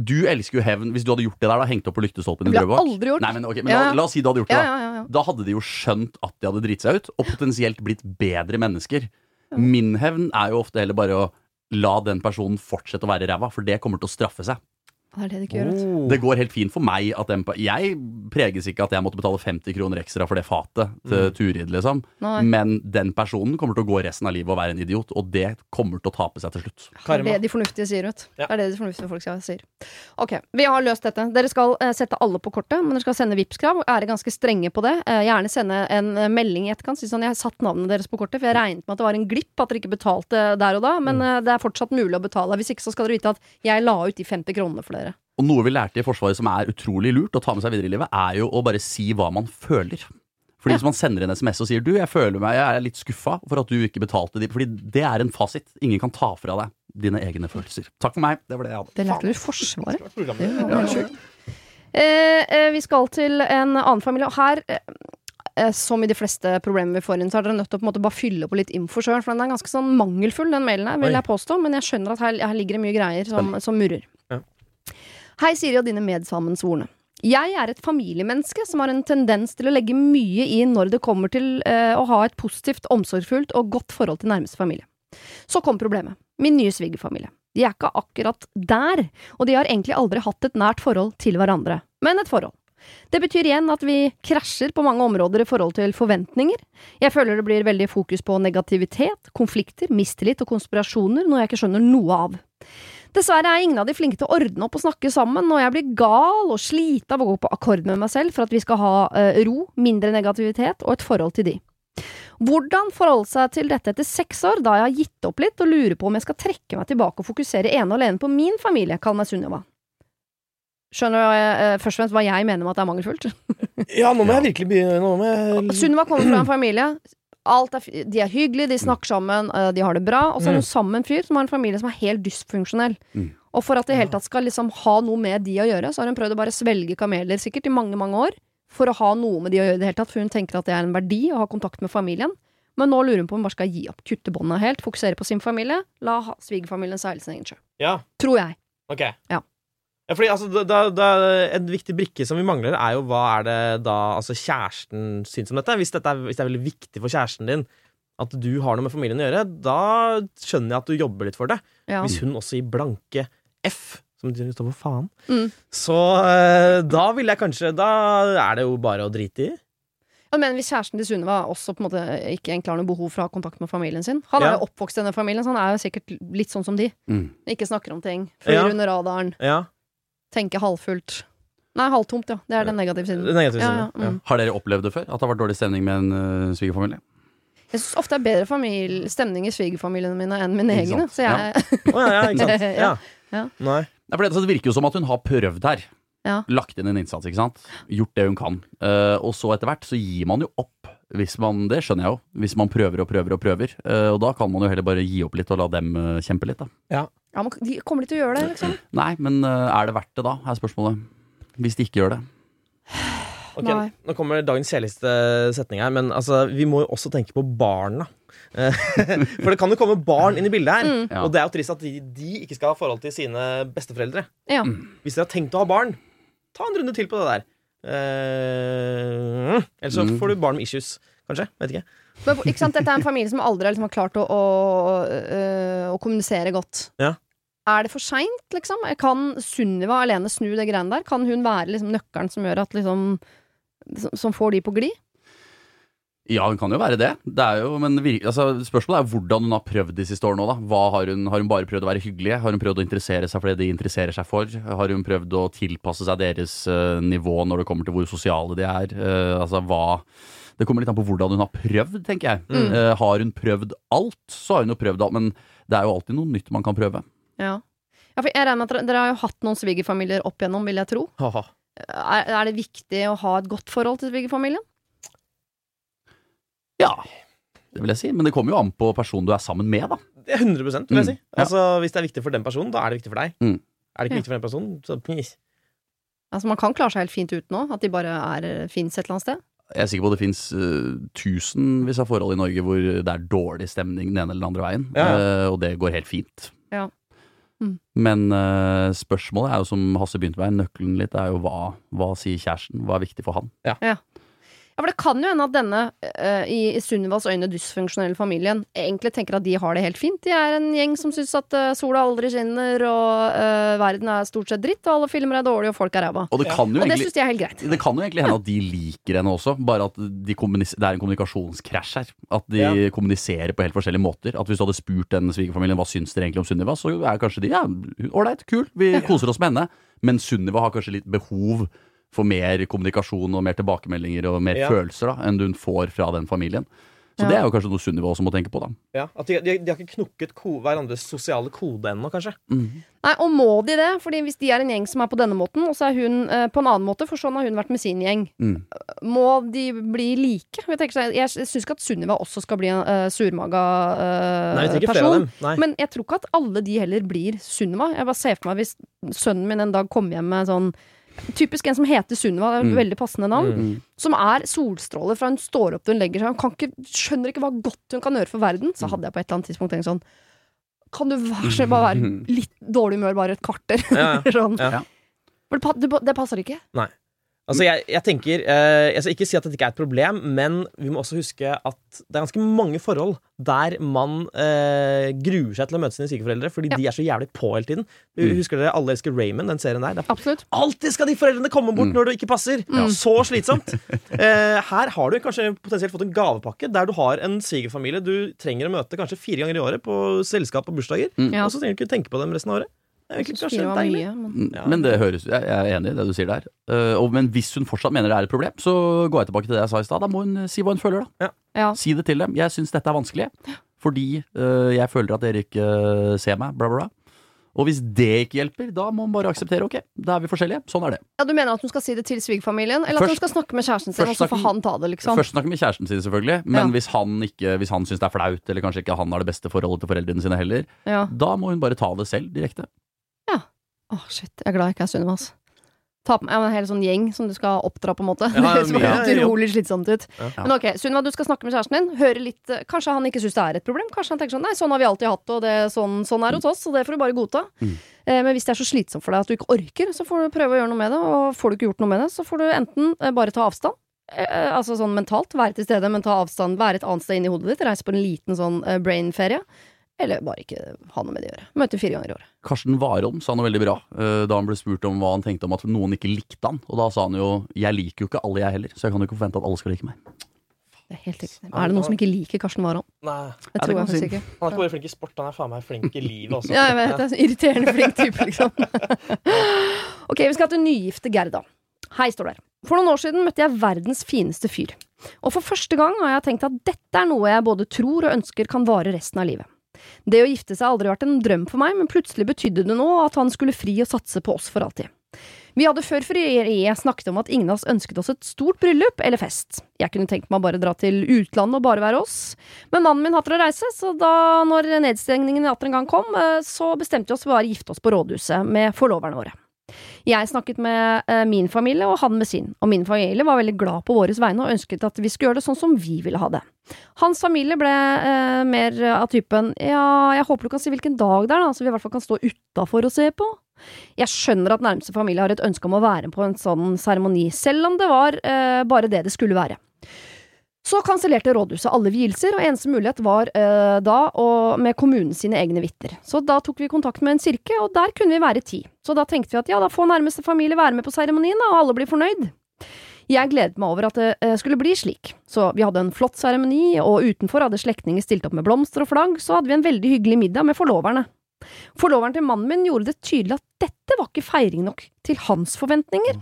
du elsker jo hevn. Hvis du hadde gjort det der, da hengt opp på lyktestolpen i Drøbak. Nei, men, okay, men Ja, la, oss si du hadde gjort det. Da. Da hadde de jo skjønt at de hadde driti seg ut, og potensielt blitt bedre mennesker. Min hevn er jo ofte heller bare å la den personen fortsette å være ræva, for det kommer til å straffe seg. Det er det det ikke gjør. Oh. Det går helt fint for meg at den Jeg preges ikke at jeg måtte betale 50 kroner ekstra for det fatet til Turid, liksom. Nei. Men den personen kommer til å gå resten av livet og være en idiot, og det kommer til å tape seg til slutt. Det er det de fornuftige sier, vet du. Ja. Det er det de fornuftige folk sier. Ok, vi har løst dette. Dere skal uh, sette alle på kortet, men dere skal sende Vipps-krav. Er ganske strenge på det. Uh, gjerne sende en eh, melding i etterkant. Si sånn, jeg har satt navnet deres på kortet, for jeg regnet med at det var en glipp at dere ikke betalte der og da, men uh, det er fortsatt mulig å betale. Hvis ikke så skal dere vite at jeg la ut de 50 kronene for dere. Og noe vi lærte i Forsvaret som er utrolig lurt å ta med seg videre i livet, er jo å bare si hva man føler. Fordi Ja. Hvis man sender en SMS og sier du, jeg føler meg, jeg er litt skuffa for at du ikke betalte de Fordi det er en fasit. Ingen kan ta fra deg dine egne følelser. Takk for meg. Det var det jeg hadde. Det lærte du i Forsvaret. Det var helt sjukt. Eh, eh, vi skal til en annen familie, og her eh, eh, som i de fleste problemer vi får inn, så er dere nødt til å på en måte bare fylle på litt info sjøl. For den er ganske sånn mangelfull, den mailen her, vil Oi. jeg påstå. Men jeg skjønner at her, her ligger det mye greier som, som murrer. Hei, Siri og dine medsammensvorne. Jeg er et familiemenneske som har en tendens til å legge mye i når det kommer til eh, å ha et positivt, omsorgsfullt og godt forhold til nærmeste familie. Så kom problemet. Min nye svigerfamilie. De er ikke akkurat der, og de har egentlig aldri hatt et nært forhold til hverandre, men et forhold. Det betyr igjen at vi krasjer på mange områder i forhold til forventninger. Jeg føler det blir veldig fokus på negativitet, konflikter, mistillit og konspirasjoner, noe jeg ikke skjønner noe av. Dessverre er ingen av de flinke til å ordne opp og snakke sammen, og jeg blir gal og sliten av å gå på akkord med meg selv for at vi skal ha eh, ro, mindre negativitet og et forhold til de. Hvordan forholde seg til dette etter seks år, da jeg har gitt opp litt og lurer på om jeg skal trekke meg tilbake og fokusere ene og alene på min familie, kall meg Sunniva. Skjønner du jeg, eh, først og fremst hva jeg mener med at det er mangelfullt? Ja, nå må jeg virkelig begynne nå må jeg... Sunniva kommer fra en familie. Er, de er hyggelige, de snakker sammen, eh, de har det bra. Og så er hun sammen med en fyr som har en familie som er helt dysfunksjonell. Mm. Og for at det hele tatt skal liksom ha noe med de å gjøre, så har hun prøvd å bare svelge kameler sikkert i mange, mange år. For å ha noe med de å gjøre i det hele tatt, for hun tenker at det er en verdi å ha kontakt med familien. Men nå lurer hun på om hun bare skal gi opp, kutte bånda helt, fokusere på sin familie, la svigerfamilien seile sin egen sjø. Ja, Tror jeg. ok. Ja. Ja, fordi altså, da, da, En viktig brikke som vi mangler, er jo hva er det da altså, kjæresten syns om dette. Hvis, dette er, hvis det er veldig viktig for kjæresten din at du har noe med familien å gjøre, da skjønner jeg at du jobber litt for det. Ja. Hvis hun også gir blanke F, som betyr står på faen, Mm. så eh, da vil jeg kanskje Da er det jo bare å drite i. Ja, Men hvis kjæresten til Sunniva også på en måte ikke egentlig har noe behov for å ha kontakt med familien sin Han er Ja. jo oppvokst i denne familien, så han er jo sikkert litt sånn som de. Mm. Ikke snakker om ting. Flyr Ja. under radaren. Ja, Tenker halvfullt. Nei, halvtomt, ja. Det er den negative siden. Den negative siden. ja, mm. Har dere opplevd det før? At det har vært dårlig stemning med en uh, svigerfamilie? Jeg syns ofte det er bedre familie, stemning i svigerfamiliene mine enn min egne. egen. Så jeg oh, ja, ja, ikke sant? Ja. Ja. Nei. For det, det virker jo som at hun har prøvd her. Ja. Lagt inn en innsats, ikke sant. Gjort det hun kan. Uh, og så etter hvert så gir man jo opp. Hvis man, det skjønner jeg jo. Hvis man prøver og prøver og prøver. Uh, og da kan man jo heller bare gi opp litt og la dem kjempe litt, da. ja, men de Kommer de til å gjøre det, liksom? Nei, men uh, er det verdt det da, er spørsmålet. Hvis de ikke gjør det. Ok, Nei. Nå kommer dagens kjedeligste setning her, men altså, vi må jo også tenke på barna. Eh, For det kan jo komme barn inn i bildet her, Mm. Og det er jo trist at de, de ikke skal ha forhold til sine besteforeldre. Ja. Hvis dere har tenkt å ha barn, ta en runde til på det der. Uh, ellers så Mm. får du barn med issues, kanskje. Vet ikke. Men, ikke sant? Dette er en familie som aldri liksom har klart å, å, å, å kommunisere godt. Ja. Er det for seint, liksom? Kan Sunniva alene snu det greiene der? Kan hun være liksom nøkkelen som gjør at liksom som- får de på glid? Ja, hun kan jo være det. det er jo, men altså, spørsmålet er hvordan hun har prøvd de siste årene. òg. Har, hun, har hun bare prøvd å være hyggelig? Har hun prøvd å interessere seg for det de interesserer seg for? Har hun prøvd å tilpasse seg deres uh, nivå når det kommer til hvor sosiale de er? Uh, altså hva Det kommer litt an på hvordan hun har prøvd, tenker jeg. Mm. Uh, har hun prøvd alt, så har hun jo prøvd alt. Men det er jo alltid noe nytt man kan prøve. Ja. ja for jeg regner med at dere, dere har jo hatt noen svigerfamilier opp igjennom, vil jeg tro. Haha. Er, er det viktig å ha et godt forhold til svigerfamilien? Ja, det vil jeg si. Men det kommer jo an på personen du er sammen med, da. Det er 100 vil jeg si. Mm, ja. Altså, Hvis det er viktig for den personen, da er det viktig for deg. Mm. Er det ikke Ja. viktig for den personen, så. Altså Man kan klare seg helt fint uten òg, at de bare er fins et eller annet sted. Jeg er sikker på at det fins tusenvis av forhold i Norge hvor det er dårlig stemning den ene eller den andre veien, Ja, eh, og det går helt fint. Ja. Mm. Men uh, spørsmålet er jo som Hasse begynte med, nøkkelen litt er jo hva, hva sier kjæresten? Hva er viktig for han? Ja, for det kan jo hende at denne, uh, i i Sunnivas øyne dysfunksjonelle familien, egentlig tenker at de har det helt fint. De er en gjeng som syns at uh, sola aldri skinner, og uh, verden er stort sett dritt, og alle filmer er dårlige, og folk er ræva. Og det Ja. kan jo Og det syns de er helt greit. det kan jo egentlig hende at de liker henne også, bare at de det er en kommunikasjonskrasj her. At de Ja. kommuniserer på helt forskjellige måter. At Hvis du hadde spurt den svigerfamilien hva syns dere egentlig om Sunniva, så er kanskje de ja, ålreit, kul, vi koser oss med henne. Men Sunniva har kanskje litt behov for mer kommunikasjon og mer tilbakemeldinger og mer Ja. følelser da, enn hun får fra den familien. Så Ja. det er jo kanskje noe Sunniva også må tenke på, da. Ja, at de, de, de har ikke knukket ko hverandres sosiale kode ennå, kanskje. Nei, og må de det? Fordi hvis de er en gjeng som er på denne måten, og så er hun eh, på en annen måte, for sånn har hun vært med sin gjeng, Mm. må de bli like? Jeg, tenker jeg syns ikke at Sunniva også skal bli en uh, surmaga uh, Nei, vi person. flere av dem. Nei. Men jeg tror ikke at alle de heller blir Sunniva. Jeg bare ser for meg hvis sønnen min en dag kommer hjem med sånn Typisk en som heter Sunniva, det er et Mm. veldig passende navn. Mm. Som er solstråler fra hun står opp til hun legger seg. Hun kan ikke, skjønner ikke hva godt hun kan gjøre for verden. Så hadde jeg på et eller annet tidspunkt tenkt sånn Kan du vær så snill bare være litt dårlig humør bare et kvarter? Ja, ja. sånn. Ja. Det, det, passer ikke. Altså, jeg, jeg tenker eh, Jeg skal ikke si at dette ikke er et problem, men vi må også huske at det er ganske mange forhold der man eh, gruer seg til å møte sine svigerforeldre fordi Ja. de er så jævlig på hele tiden. Mm. Husker dere Alle elsker Raymond, den serien der? Er Absolutt. Alltid skal de foreldrene komme bort Mm. når det ikke passer! Så slitsomt. Eh, her har du kanskje potensielt fått en gavepakke der du har en svigerfamilie du trenger å møte kanskje fire ganger i året på selskap og bursdager. Mm. Ja. Og så trenger du ikke tenke på dem resten av året. Deilig. mye, men Mm, Ja. Men det høres Jeg er enig i det du sier der. Uh, og, men hvis hun fortsatt mener det er et problem, så går jeg tilbake til det jeg sa i stad. Da må hun si hva hun føler, da. ja. Si det til dem. Jeg syns dette er vanskelig fordi uh, jeg føler at dere ikke ser meg, bla, bla, bla. Og hvis det ikke hjelper, da må man bare akseptere ok, da er vi forskjellige. Sånn er det. ja, Du mener at hun skal si det til svigerfamilien, eller at hun skal snakke med kjæresten sin, og så får han ta det, liksom? Først snakke med kjæresten sin, selvfølgelig. Men Ja. hvis han ikke Hvis han syns det er flaut, eller kanskje ikke han har det beste forholdet til foreldrene sine heller, Ja. da må hun bare ta det selv direkte. Åh, shit. Jeg er glad jeg ikke er Sunniva, altså. Ta på meg en hel sånn gjeng som du skal oppdra, på en måte. Ja, det høres utrolig slitsomt ut. Ja. Men ok, Sunniva, du skal snakke med kjæresten din. Høre litt eh, Kanskje han ikke syns det er et problem. Kanskje han tenker sånn Nei, sånn har vi alltid hatt det, og det, sånn, sånn er hos oss, og det får du bare godta. Mm. Eh, men hvis det er så slitsomt for deg at du ikke orker, så får du prøve å gjøre noe med det. Og får du ikke gjort noe med det, så får du enten eh, bare ta avstand. Eh, altså sånn mentalt, være til stede, men ta avstand, være et annet sted inni hodet ditt. Reise på en liten sånn brain-ferie. Eller bare ikke ha noe med det å gjøre. Møte fire ganger i året. Karsten Warholm sa noe veldig bra eh, da han ble spurt om hva han tenkte om at noen ikke likte han. Og da sa han jo 'jeg liker jo ikke alle, jeg heller', så jeg kan jo ikke forvente at alle skal like meg. Det er helt riktig. Er det noen som ikke liker Karsten Warholm? Nei, det tror ja, jeg ikke. han er ikke bare flink i sport, han er faen meg flink i livet også. Ja, jeg vet det. Irriterende flink type, liksom. ok, vi skal til nygifte Gerda. Hei, står der. For noen år siden møtte jeg verdens fineste fyr. Og for første gang har jeg tenkt at dette er noe jeg både tror og ønsker kan vare resten av livet. Det å gifte seg har aldri vært en drøm for meg, men plutselig betydde det noe at han skulle fri og satse på oss for alltid. Vi hadde før frieriet snakket om at ingen av oss ønsket oss et stort bryllup eller fest. Jeg kunne tenkt meg å bare dra til utlandet og bare være oss. Men mannen min hater å reise, så da når nedstengningen atter en gang kom, eh, så bestemte vi oss for å gifte oss på rådhuset med forloverne våre. Jeg snakket med eh, min familie og han med sin, og min familie var veldig glad på våres vegne og ønsket at vi skulle gjøre det sånn som vi ville ha det. Hans familie ble eh, mer av typen ja, jeg håper du kan si hvilken dag det er, da, så vi i hvert fall kan stå utafor og se på. Jeg skjønner at nærmeste familie har et ønske om å være på en sånn seremoni, selv om det var eh, bare det det skulle være. Så kansellerte rådhuset alle vielser, og eneste mulighet var eh, da å, med kommunen sine egne vitner. Så da tok vi kontakt med en kirke, og der kunne vi være ti. Så da tenkte vi at ja, da får nærmeste familie være med på seremonien, og alle blir fornøyd. Jeg gledet meg over at det eh, skulle bli slik. Så vi hadde en flott seremoni, og utenfor hadde slektninger stilt opp med blomster og flagg, så hadde vi en veldig hyggelig middag med forloverne. Forloveren til mannen min gjorde det tydelig at dette var ikke feiring nok til hans forventninger.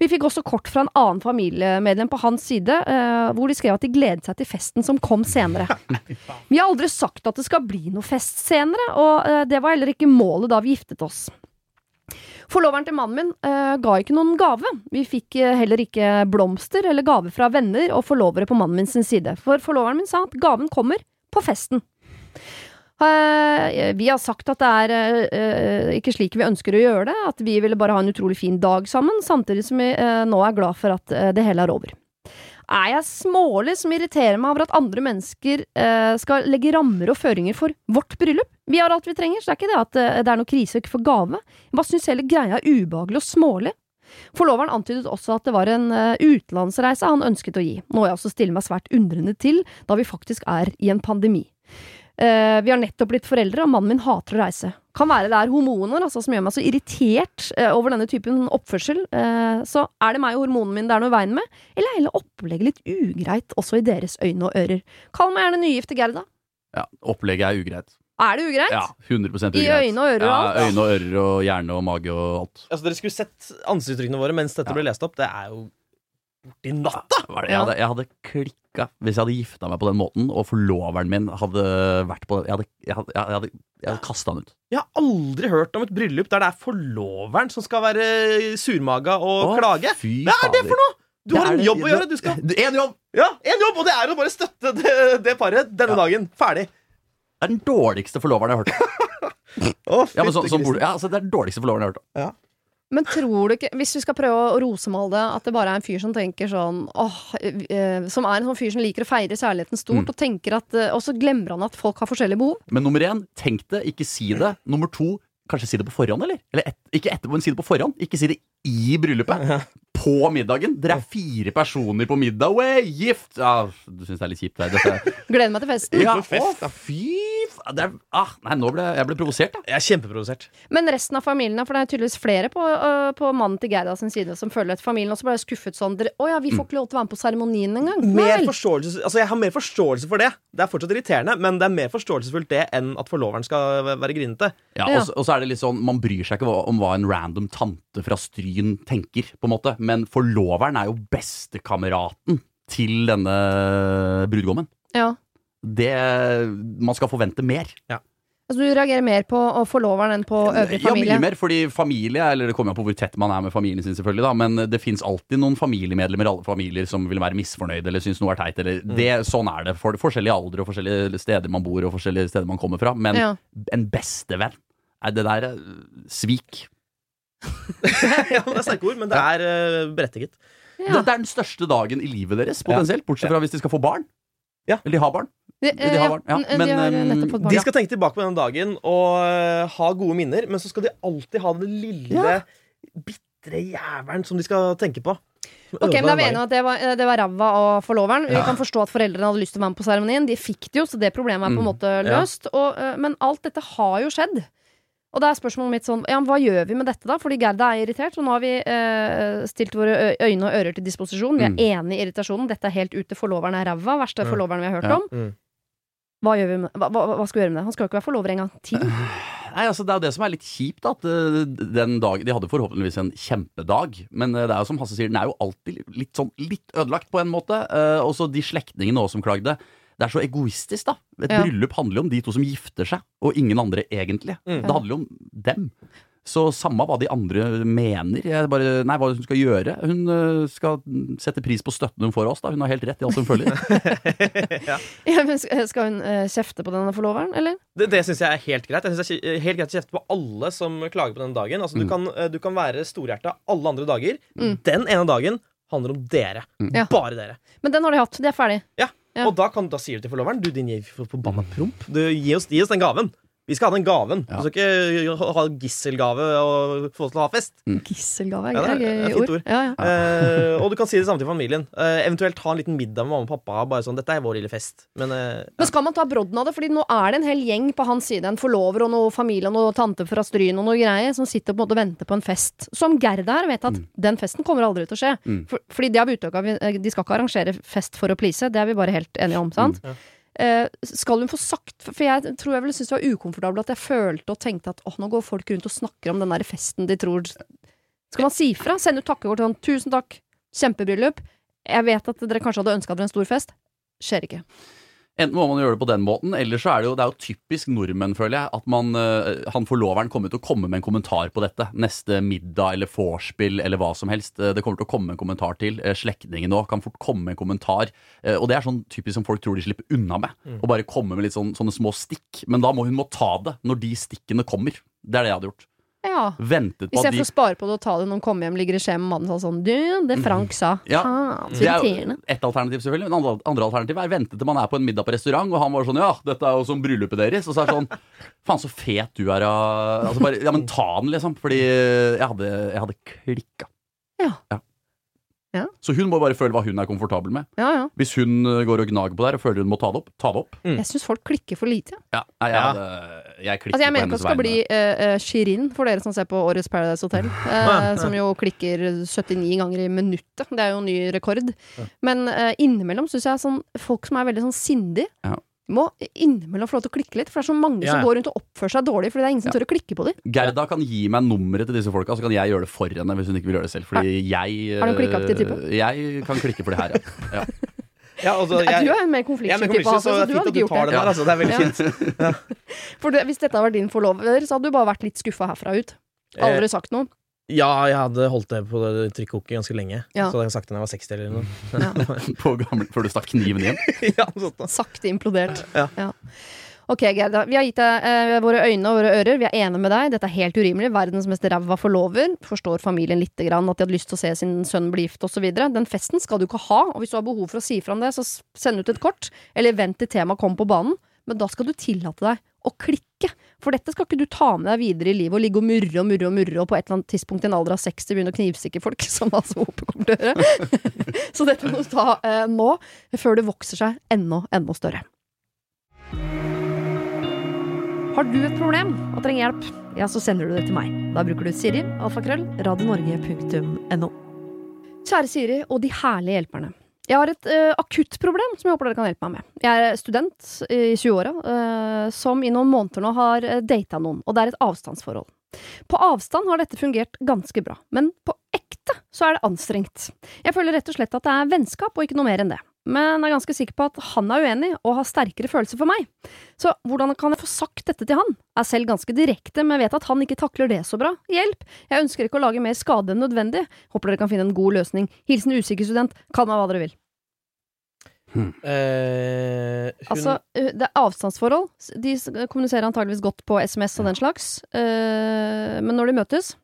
Vi fikk også kort fra en annen familiemedlem på hans side, eh, hvor de skrev at de gledet seg til festen som kom senere. Vi har aldri sagt at det skal bli noe fest senere, og eh, det var heller ikke målet da vi giftet oss. Forloveren til mannen min uh, ga ikke noen gave. Vi fikk uh, heller ikke blomster eller gave fra venner og forlovere på mannen min sin side, for forloveren min sa at gaven kommer på festen. Eh, vi har sagt at det er eh, ikke slik vi ønsker å gjøre det, at vi ville bare ha en utrolig fin dag sammen, samtidig som vi eh, nå er glad for at eh, det hele er over. Er jeg smålig som irriterer meg over at andre mennesker eh, skal legge rammer og føringer for vårt bryllup? Vi har alt vi trenger, så det er ikke det at eh, det er noe krise for gave. Jeg bare syns hele greia er ubehagelig og smålig. Forloveren antydet også at det var en eh, utenlandsreise han ønsket å gi, noe jeg også stiller meg svært undrende til, da vi faktisk er i en pandemi. Eh, vi har nettopp blitt foreldre, og mannen min hater å reise. Kan være det er hormoner altså, som gjør meg så irritert uh, over denne typen oppførsel. Uh, så er det meg og hormonene mine det er noe i veien med, eller er hele opplegget litt ugreit også i deres øyne og ører? Kall meg gjerne nygifte Gerda. Ja, Opplegget er ugreit. Er det ugreit? Ja, 100% ugreit. I øyne og ører og alt? ja. Øyne og ører og hjerne og mage og alt. Altså, dere skulle sett ansiktsuttrykkene våre mens dette Ja. ble lest opp. Det er jo borti natta! Det? Jeg hadde, jeg hadde klikka hvis jeg hadde gifta meg på den måten, og forloveren min hadde vært på den. Jeg hadde, jeg hadde, jeg hadde, jeg hadde kasta han ut. Jeg har aldri hørt om et bryllup der det er forloveren som skal være surmaga og Å, klage. fy Hva er det for noe?! Du har en det- jobb å gjøre! Du skal En jobb! Ja, en jobb, og det er å bare støtte det, det paret denne Ja. dagen. Ferdig. Det er den dårligste forloveren jeg har hørt om. oh, Ja, men så, sånn ja, altså, det er den dårligste forloveren jeg har hørt om. Men tror du ikke, hvis vi skal prøve å rosemale det, at det bare er en fyr som tenker sånn åh, eh, Som er en sånn fyr som liker å feire kjærligheten stort, Mm. og tenker at eh, Og så glemmer han at folk har forskjellige behov. Men nummer én, tenk det, ikke si det. Nummer to, kanskje si det på forhånd, eller? Eller et, ikke etterpå, men si det på forhånd. Ikke si det i bryllupet. På middagen. Dere er fire personer på middag. Way, gift! Ah, du syns det er litt kjipt? Det. Dette, Gleder meg til festen. ja, fest, å, da. fy det er, ah, Nei, nå ble jeg ble provosert, da. Jeg er kjempeprovosert. Men resten av familien, for det er tydeligvis flere på, uh, på mannen til Gerda sin side som føler at familien også ble skuffet sånn dere, oh, ja, vi får ikke lov til å være med på seremonien engang. Altså jeg har mer forståelse for det. Det er fortsatt irriterende, men det er mer forståelsesfullt det enn at forloveren skal være grinete. Ja, Ja. Og, så- og så er det litt sånn, Man bryr seg ikke om hva en random tante fra Stryn tenker, på en måte. Men forloveren er jo bestekameraten til denne brudgommen. Ja. Det Man skal forvente mer. Altså, du reagerer mer på forloveren enn på øvrig familie? Ja, mye mer, fordi familie Eller det kommer an på hvor tett man er med familien sin, selvfølgelig, da, men det fins alltid noen familiemedlemmer i alle familier som vil være misfornøyde eller syns noe er teit. Eller det, sånn er det. For forskjellige aldre og forskjellige steder man bor og forskjellige steder man kommer fra. Men Ja. en bestevenn er det der er svik. ja, det er sterke ord, men det er uh, berettiget. Ja. Det, det er den største dagen i livet deres, potensielt. Bortsett fra hvis de skal få barn. Ja. Eller de har barn. De, de har barn, ja. de Men, har um, nettopp barn. De skal tenke tilbake på den dagen og eh, ha gode minner, men så skal de alltid ha den lille, Ja. bitre jævelen som de skal tenke på. Ok, men da er vi enige om at det var, eh, det var ræva av forloveren. Vi kan forstå at foreldrene hadde lyst til å være med på seremonien. De fikk det jo, så det problemet er på en Mm. måte løst. Og, eh, men alt dette har jo skjedd. Og da er spørsmålet mitt sånn ja, Hva gjør vi med dette, da? Fordi Gerda er irritert, og nå har vi eh, stilt våre øyne og ører til disposisjon. Vi er Mm. enig i irritasjonen. Dette er helt ute. Forloveren er ræva. Verste Ja. forloveren vi har hørt Ja. om. Mm. Hva, gjør vi med, hva, hva, skal vi gjøre med det? Han skal jo ikke være forlover en gang til. Nei, altså Det er jo det som er litt kjipt. da, At eh, den dag, De hadde forhåpentligvis en kjempedag, men eh, det er jo som Hasse sier, den er jo alltid litt sånn litt ødelagt på en måte. Eh, også de slektningene også som klagde. Det er så egoistisk, da. Et Ja. bryllup handler jo om de to som gifter seg, og ingen andre egentlig. Mm. Det handler jo om dem. Så samme hva de andre mener. Jeg bare, nei, hva hun skal gjøre. Hun eh, skal sette pris på støtten hun får av oss. da Hun har helt rett i alt hun føler. Ja, men skal hun eh, kjefte på denne forloveren, eller? Det, det syns jeg er helt greit. Jeg synes det er helt greit å kjefte på alle som klager på den dagen. Altså, du, Mm. kan, eh, du kan være storhjerta alle andre dager. Mm. Den ene dagen handler om dere. Mm. Bare dere. Men den har de hatt. De er ferdig. Ja. Og da, kan, da sier du til forloveren Du, din forbanna promp. Du, gi, gi oss den gaven. Vi skal ha den gaven. Ja. Du skal ikke ha- gisselgave og få oss til å ha fest. Gisselgave Ja, er det er- gøy det er fint ord. Ja, ja. Eh, og du kan si det samme til familien. Uh, eventuelt ha en liten middag med mamma og pappa. Bare sånn, Dette er vår lille fest. Men uh, Men skal man ta brodden av det? Fordi nå er det en hel gjeng på hans side. En forlover og noe familie og noe tante fra Stryn og noe greier som sitter på en måte og venter på en fest. Som Gerda her vet at den festen kommer aldri til å skje. Mm. For, fordi de har uttøka De skal ikke arrangere fest for å please. Det er vi bare helt enige om, sant? Ja. Eh, skal hun få sagt For jeg tror jeg ville synes det var ukomfortabelt at jeg følte og tenkte at åh, nå går folk rundt og snakker om den der festen de tror Skal man si fra? Sende ut takkekort sånn 'Tusen takk, kjempebryllup'. Jeg vet at dere kanskje hadde ønska dere en stor fest. Skjer ikke. Enten må man gjøre det på den måten, eller så er det jo, det er jo typisk nordmenn, føler jeg, at man, eh, han forloveren kommer til å komme med en kommentar på dette. Neste middag eller vorspiel eller hva som helst. Eh, Det kommer til å komme en kommentar til. Eh, Slektningene òg kan fort komme med en kommentar. Og det er sånn typisk som folk tror de slipper unna med. Å bare komme med litt sånn, sånne små stikk. Men da må hun må ta det når de stikkene kommer. Det er det jeg hadde gjort. Ja. Ventet på at Istedenfor å spare på det og ta det når han kommer hjem, ligger i skje med mannen og sånn Du, det Frank sa. Ja, Ha, Det er jo ett alternativ, selvfølgelig. Men andre, andre alternativ er vente til man er på en middag på restaurant, og han var sånn Ja, dette er jo som bryllupet deres. Og så er det sånn Faen, så fet du er av altså bare, Ja, men ta den, liksom. Fordi jeg hadde, jeg hadde klikka. Ja. Ja. Så hun må bare føle hva hun er komfortabel med. Ja, ja. Hvis hun øh, går og gnager på det her og føler hun må ta det opp, ta det opp. Mm. Jeg syns folk klikker for lite. Ja. Ja, nei, jeg, hadde, jeg klikker Altså, jeg på mener ikke at det skal bli uh, Shirin for dere som ser på årets Paradise Hotel. uh, som jo klikker 79 ganger i minuttet. Det er jo ny rekord. Men uh, innimellom syns jeg sånn folk som er veldig sånn sindige, Må innimellom få lov til å klikke litt. For det er så mange Ja, som går rundt og oppfører seg dårlig fordi det er ingen som Ja. tør å klikke på dem. Gerda kan gi meg nummeret til disse folka, så kan jeg gjøre det for henne hvis hun ikke vil gjøre det selv. Fordi jeg er du klikkaktig type? øh, Jeg kan klikke for det her, ja. ja. ja, altså, Du er en mer jeg, jeg er konfliktsky type, altså, så du hadde ikke gjort det. der. Altså. Det er veldig Ja. fint. For du, hvis dette hadde vært din forlover, så hadde du bare vært litt skuffa herfra ut. Eh, Aldri sagt noe. Ja, jeg hadde holdt det på det trykkoket ganske lenge. Ja. Så hadde jeg sagt det da jeg var 60 eller noe. På gamle, før du stakk kniven igjen. ja, noe. Sakte implodert. Ja. Ok, Gerda. Vi har gitt deg eh, våre øyne og våre ører. Vi er enige med deg. Dette er helt urimelig. Verdens mest ræva forlover. Forstår familien litt grann at de hadde lyst til å se sin sønn bli gift osv. Den festen skal du ikke ha, og hvis du har behov for å si fra om det, så send ut et kort, eller vent til temaet kommer på banen. Men da skal du tillate deg å klikke. For dette skal ikke du ta med deg videre i livet og ligge og murre og murre og murre og på et eller annet tidspunkt i en alder av 60 begynne å knivstikke folk, som altså Hope kommer til å gjøre. så dette må du ta eh, nå, før det vokser seg enda, enda større. Har du et problem og trenger hjelp, ja, så sender du det til meg. Da bruker du Siri, alfakrøll, radionorge.no. Kjære Siri og de herlige hjelperne. Jeg har et uh, akutt problem som jeg håper dere kan hjelpe meg med. Jeg er student i 20-åra uh, som i noen måneder nå har uh, data noen, og det er et avstandsforhold. På avstand har dette fungert ganske bra, men på ekte så er det anstrengt. Jeg føler rett og slett at det er vennskap og ikke noe mer enn det men er ganske sikker på at han er uenig og har sterkere følelser for meg. Så hvordan kan jeg få sagt dette til han? Jeg er selv ganske direkte, men vet at han ikke takler det så bra. Hjelp! Jeg ønsker ikke å lage mer skade enn nødvendig. Håper dere kan finne en god løsning. Hilsen usikker student. Kall meg hva dere vil. Hmm. Eh, hun Altså, uh, det er avstandsforhold. De kommuniserer antageligvis godt på SMS og den slags. Eh, men når de møtes,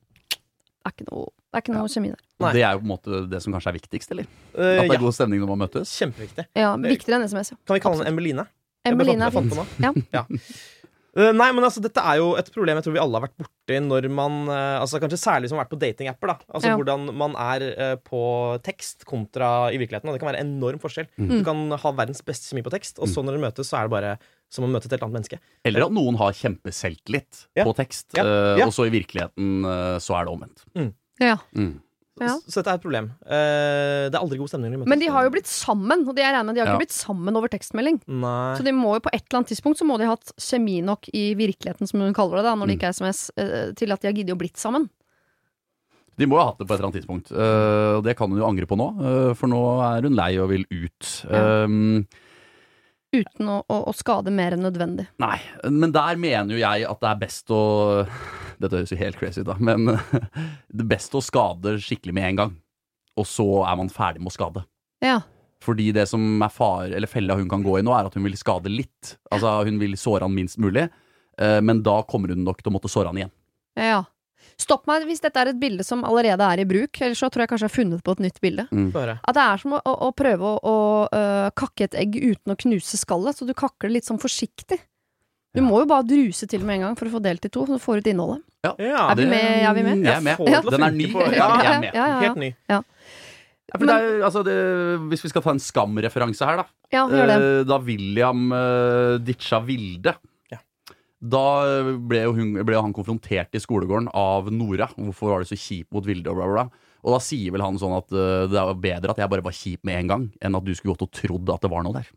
er ikke noe, det er ikke noe kjemi der. Nei. Det er jo på en måte det som kanskje er viktigst, eller? eh, At det ja, er god stemning når man møtes. kjempeviktig. Ja, Viktigere enn SMS, ja. Kan vi kalle henne Emmeline? Jeg Emeline er fint. Ja. ja. på. Eh, nei, men altså, dette er jo et problem jeg tror vi alle har vært borti når man eh, altså Kanskje særlig som har vært på datingapper. da Altså Ja. Hvordan man er på tekst kontra i virkeligheten. Og det kan være enorm forskjell. Mm. Du kan ha verdens beste kjemi på tekst, og så når dere møtes, så er det bare som å møte et helt annet menneske. Eller at noen har kjempeselvtillit Ja. på tekst, Ja. Ja. og så i virkeligheten så er det omvendt. Ja. Mm. Ja. Så, så dette er et problem. Eh, det er aldri god stemning når de møtes. Men de har jo blitt sammen, og de, jeg regner med de har Ja. ikke blitt sammen over tekstmelding. Nei. Så de må jo på et eller annet tidspunkt Så må de ha hatt kjemi nok i virkeligheten, som hun kaller det, da, når det Mm. ikke er SMS, eh, til at de har giddet å blitt sammen. De må ha hatt det på et eller annet tidspunkt, eh, og det kan hun jo angre på nå, for nå er hun lei og vil ut. Ja. Um, Uten å, å, å skade mer enn nødvendig. Nei, men der mener jo jeg at det er best å Dette høres jo helt crazy ut, da, men det beste å skade skikkelig med en gang. Og så er man ferdig med å skade. Ja. Fordi det som er far, eller fella hun kan gå i nå, er at hun vil skade litt. Altså Hun vil såre han minst mulig, eh, men da kommer hun nok til å måtte såre han igjen. ja. Stopp meg hvis dette er et bilde som allerede er i bruk, ellers så tror jeg kanskje jeg har funnet på et nytt bilde. Mm. At det er som å, å, å prøve å, å øh, kakke et egg uten å knuse skallet, så du kakker det litt sånn forsiktig. Du Ja. må jo bare druse til med en gang for å få delt i to, så du får ut innholdet. Ja, Er vi med? Er vi med? Jeg er med. å Den er ny. Ja, ja, jeg er med. Ja, ja, ja. Helt ny. Ja, for det er, altså det, hvis vi skal ta en Skam-referanse her, da. Ja, gjør det. Eh, Da William uh, ditcha Vilde. Da ble jo, hun, ble jo han konfrontert i skolegården av Nora. Hvorfor var det så kjip mot Vilde? Og bla, bla, bla. Og da sier vel han sånn at uh, det er bedre at jeg bare var kjip med en gang, enn at du skulle gått og trodd at det var noe der.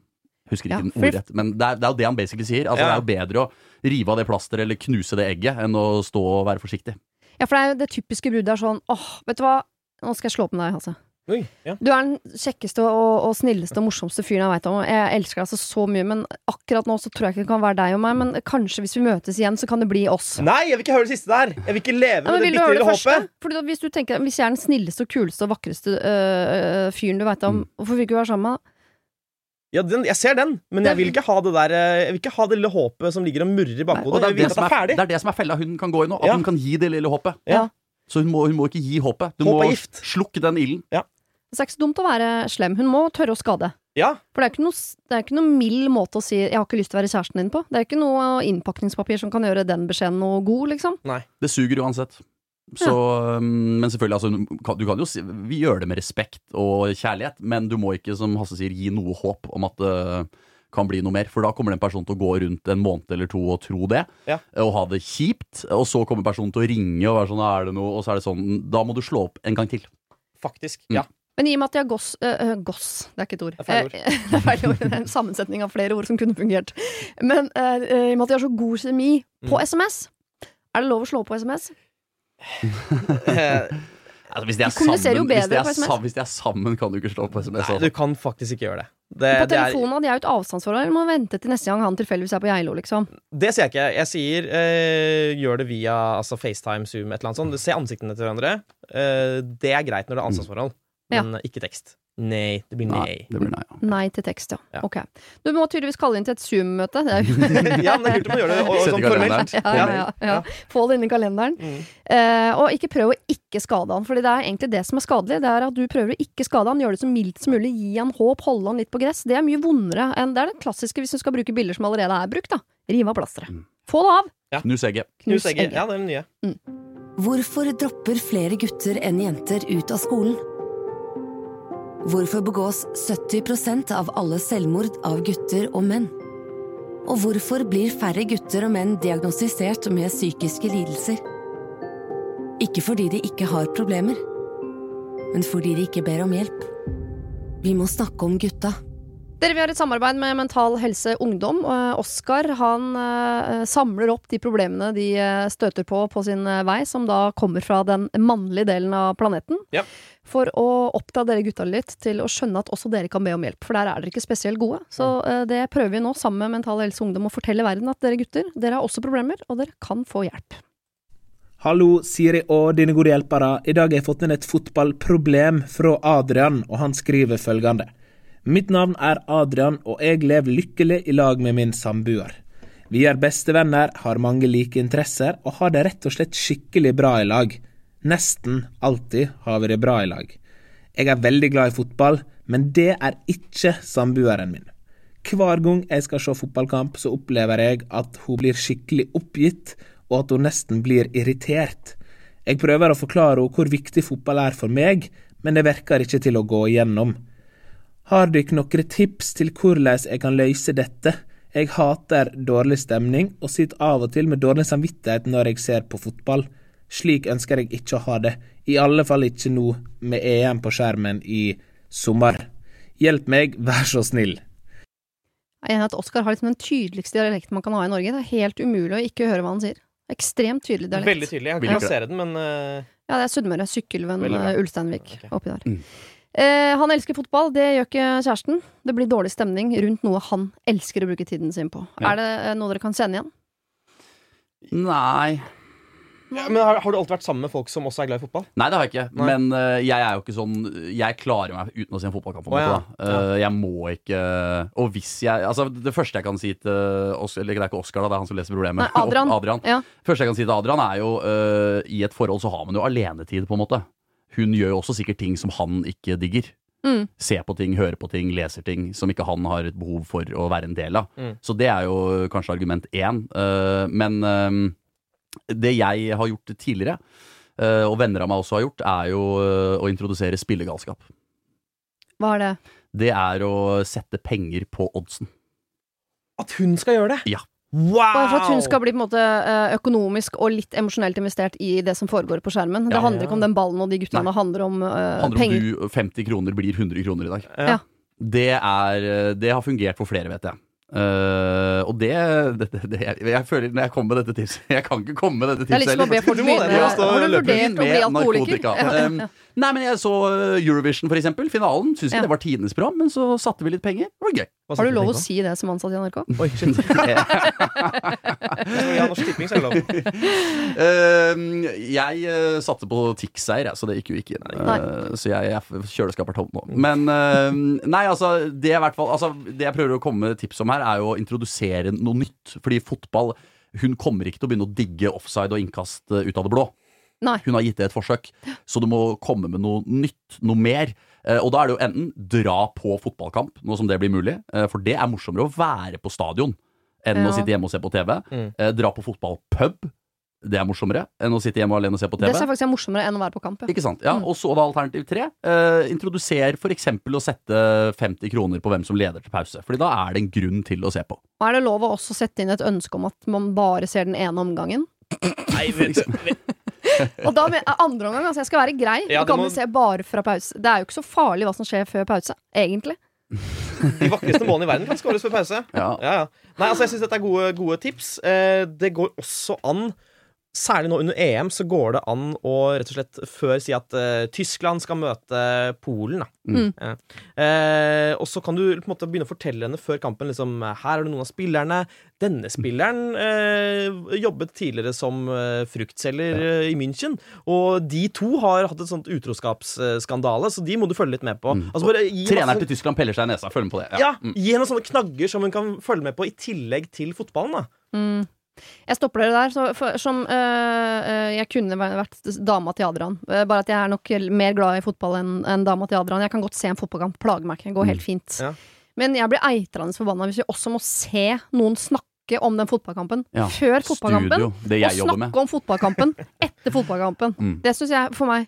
Husker ikke Ja, den ordrett, men det er, det er jo det han basically sier. Altså, Ja. Det er jo bedre å rive av det plasteret eller knuse det egget enn å stå og være forsiktig. Ja, for det er jo det typiske bruddet er sånn åh, vet du hva, nå skal jeg slå på med deg, Hasse. Oi, ja. Du er den kjekkeste og, og snilleste og morsomste fyren jeg veit om. Jeg elsker deg altså så mye, men akkurat nå så tror jeg ikke det kan være deg og meg. Men kanskje hvis vi møtes igjen, så kan det bli oss. Nei, jeg vil ikke høre det siste der! Jeg vil ikke leve Ja, med men det lille håpet. Fordi da, hvis du tenker Hvis jeg er den snilleste og kuleste og vakreste øh, øh, fyren du veit om, Mm. hvorfor vil du ikke være sammen? da? Ja, den, jeg ser den, men jeg vil ikke ha det der eh, Jeg vil ikke ha det lille håpet som ligger og murrer i bakhodet. det er det, det er det er det som er fella hun kan gå i nå. At Ja. hun kan gi det lille håpet. Ja. Så hun må, hun må ikke gi håpet. Du Håp må gift. slukke den ilden. Det er ikke så dumt å være slem. Hun må tørre å skade. Ja, For det er ikke noe, det er ikke noe mild måte å si 'jeg har ikke lyst til å være kjæresten din' på. Det er ikke noe innpakningspapir som kan gjøre den beskjeden noe god, liksom. Det suger uansett. Så, ja. men selvfølgelig, altså, du kan- jo si Vi gjør det med respekt og kjærlighet, men du må ikke, som Hasse sier, gi noe håp om at det kan bli noe mer. For da kommer den personen til å gå rundt en måned eller to og tro det, Ja. og ha det kjipt. Og så kommer personen til å ringe og være sånn Er det noe? Og så er det sånn Da må du slå opp en gang til. faktisk. Mm. Ja. Men i og med at de har goss øh, øh, Goss, det er ikke et ord. Det er feil ord. Eh, det er feil ord. Det er en sammensetning av flere ord som kunne fungert. Men eh, i og med at de har så god kjemi på Mm. SMS, er det lov å slå på SMS? Altså, hvis de er sammen, hvis de er på SMS. sam- hvis de er sammen, kan du ikke slå på SMS. Nei, du kan faktisk ikke gjøre det. Det, På telefonen, hadde jeg jo et avstandsforhold. Må vente til neste gang han tilfeldigvis er på Geilo, liksom. det sier jeg ikke. Jeg sier eh, gjør det via altså FaceTime, Zoom, et eller annet sånt. Se ansiktene til hverandre. Eh, det er greit når det er avstandsforhold Ja. men ikke tekst. Nei. Det blir nei. det blir nei. Ja. Nei til tekst, ja. Ja. Ok. Du må tydeligvis kalle inn til et Zoom-møte. Ja, men det er kult om du gjør det og, sånn formelt. ja, ja. Få det inn i kalenderen. Mm. Uh, og ikke prøv å ikke skade han, Fordi det er egentlig det som er skadelig. Det er at du prøver å ikke skade han, gjøre det så mildt som mulig, gi han håp, holde han litt på gress. Det er mye vondere enn Det er det klassiske hvis du skal bruke bilder som allerede er brukt. da Rive av plasteret. Mm. Få det av! Knus egget. Knus egget. Ja, det er det nye. Hvorfor dropper flere gutter enn jenter ut av skolen? Hvorfor begås 70% av alle selvmord av gutter og menn? Og hvorfor blir færre gutter og menn diagnostisert med psykiske lidelser? Ikke fordi de ikke har problemer, men fordi de ikke ber om hjelp. Vi må snakke om gutta. Dere, Vi har et samarbeid med Mental Helse Ungdom. Oskar han eh, samler opp de problemene de eh, støter på på sin eh, vei, som da kommer fra den mannlige delen av planeten. Ja. For å oppdra dere gutta litt til å skjønne at også dere kan be om hjelp. For der er dere ikke spesielt gode. Så eh, det prøver vi nå sammen med Mental Helse Ungdom å fortelle verden at dere gutter, dere har også problemer, og dere kan få hjelp. Hallo, Siri og dine gode hjelpere. I dag har jeg fått inn et fotballproblem fra Adrian, og han skriver følgende. Mitt navn er Adrian, og jeg lever lykkelig i lag med min samboer. Vi er bestevenner, har mange like interesser, og har det rett og slett skikkelig bra i lag. Nesten alltid har vi det bra i lag. Jeg er veldig glad i fotball, men det er ikke samboeren min. Hver gang jeg skal se fotballkamp, så opplever jeg at hun blir skikkelig oppgitt, og at hun nesten blir irritert. Jeg prøver å forklare henne hvor viktig fotball er for meg, men det virker ikke til å gå igjennom. Har dere noen tips til hvordan jeg kan løse dette? Jeg hater dårlig stemning, og sitter av og til med dårlig samvittighet når jeg ser på fotball. Slik ønsker jeg ikke å ha det, i alle fall ikke nå med EM på skjermen i sommer. Hjelp meg, vær så snill. Jeg er enig i at Oskar har liksom den tydeligste dialekten man kan ha i Norge. Det er helt umulig å ikke høre hva han sier. Ekstremt tydelig dialekt. Veldig tydelig. Jeg kan plassere den, men uh... Ja, det er Sunnmøre. Sykkylven, eh, Ulsteinvik. Okay. Oppi der. Mm. Eh, han elsker fotball, det gjør ikke kjæresten. Det blir dårlig stemning rundt noe han elsker å bruke tiden sin på. Ja. Er det eh, noe dere kan kjenne igjen? Nei. ja, Men har, har du alltid vært sammen med folk som også er glad i fotball? Nei, det har jeg ikke. Nei. Men uh, jeg er jo ikke sånn Jeg klarer meg uten å se en fotballkamp. på en oh, ja. Eh, jeg må ikke Og hvis jeg Altså, det første jeg kan si til Oscar, Eller det er ikke Oskar, da, det er han som leser problemet. Nei, Adrian. Adrian. Ja. første jeg kan si til Adrian, er jo uh, I et forhold så har man jo alenetid, på en måte. Hun gjør jo også sikkert ting som han ikke digger. Mm. Ser på ting, hører på ting, leser ting som ikke han har et behov for å være en del av. Mm. Så det er jo kanskje argument én. Eh, men eh, det jeg har gjort tidligere, eh, og venner av meg også har gjort, er jo å introdusere spillegalskap. Hva er det? Det er å sette penger på oddsen. At hun skal gjøre det? Ja. Wow! Bare for at hun skal bli på en måte eh, økonomisk og litt emosjonelt investert i det som foregår på skjermen. Det Ja. handler ikke om den ballen og de guttene, det handler om uh, Handler om penger. du 50 kroner blir 100 kroner i dag. Ja. Det, er, det har fungert for flere, vet jeg. Uh, og det, det, det, det jeg, jeg føler når jeg kommer med dette tipset Jeg kan ikke komme med dette Det er litt som å be folk begynne å bli alkoholiker? Ja. Nei, men jeg så uh, Eurovision, for eksempel. Finalen. Syns ikke Ja. det var tidenes program, men så satte vi litt penger. Det var gøy. Hva Har du lov å si det som ansatt i NRK? Oi, shit. ja, Norsk Tipping, så er det lov. uh, jeg uh, satte på Tix-seier, så det gikk jo ikke inn. Uh, så jeg, jeg kjøleskapet er tomt nå. Men uh, nei, altså det, er hvert fall, altså det jeg prøver å komme med tips om her, er jo å introdusere noe nytt. Fordi fotball Hun kommer ikke til å begynne å digge offside og innkast ut av det blå. Nei. Hun har gitt det et forsøk, så du må komme med noe nytt, noe mer. Eh, og da er det jo enten dra på fotballkamp, nå som det blir mulig, eh, for det er morsommere å være på stadion enn Ja. å sitte hjemme og se på TV. Mm. Eh, dra på fotballpub, det er morsommere enn å sitte hjemme alene og se på TV. Det jeg faktisk er morsommere enn å være på kamp. Ja. Ikke sant? Ja, Mm. Og så da alternativ tre. Eh, introduser f.eks. å sette 50 kroner på hvem som leder til pause. Fordi da er det en grunn til å se på. Og er det lov å også sette inn et ønske om at man bare ser den ene omgangen? Nei, vet du, Og da med andre omgang, altså jeg skal være grei. Ja, du kan må- se bare fra pause. Det er jo ikke så farlig hva som skjer før pause, egentlig. De vakreste målene i verden kan skåres før pause. Ja. Ja, ja. Nei, altså Jeg syns dette er gode, gode tips. Eh, det går også an Særlig nå under EM så går det an å rett og slett før si at uh, Tyskland skal møte Polen. Da. Mm. Ja. Eh, og så kan du på en måte begynne å fortelle henne før kampen liksom, Her er det noen av spillerne. Denne spilleren uh, jobbet tidligere som fruktselger i München. Og de to har hatt et sånt utroskapsskandale, så de må du følge litt med på. Mm. Altså bare gi Treneren masse- til Tyskland peller seg i nesa. Følg med på det. ja, Mm. Gi henne sånne knagger som hun kan følge med på i tillegg til fotballen. da Mm. Jeg stopper dere der. Så for, som øh, Jeg kunne vært dama til Adrian. Øh, bare at jeg er nok mer glad i fotball enn en dama til Adrian. Jeg kan godt se en fotballkamp. Plager meg ikke. Det går helt fint. Ja. Men jeg blir eitrende forbanna hvis vi også må se noen snakke om den fotballkampen Ja. før fotballkampen. Studio, Og med. snakke om fotballkampen etter fotballkampen. Mm. Det syns jeg for meg eh,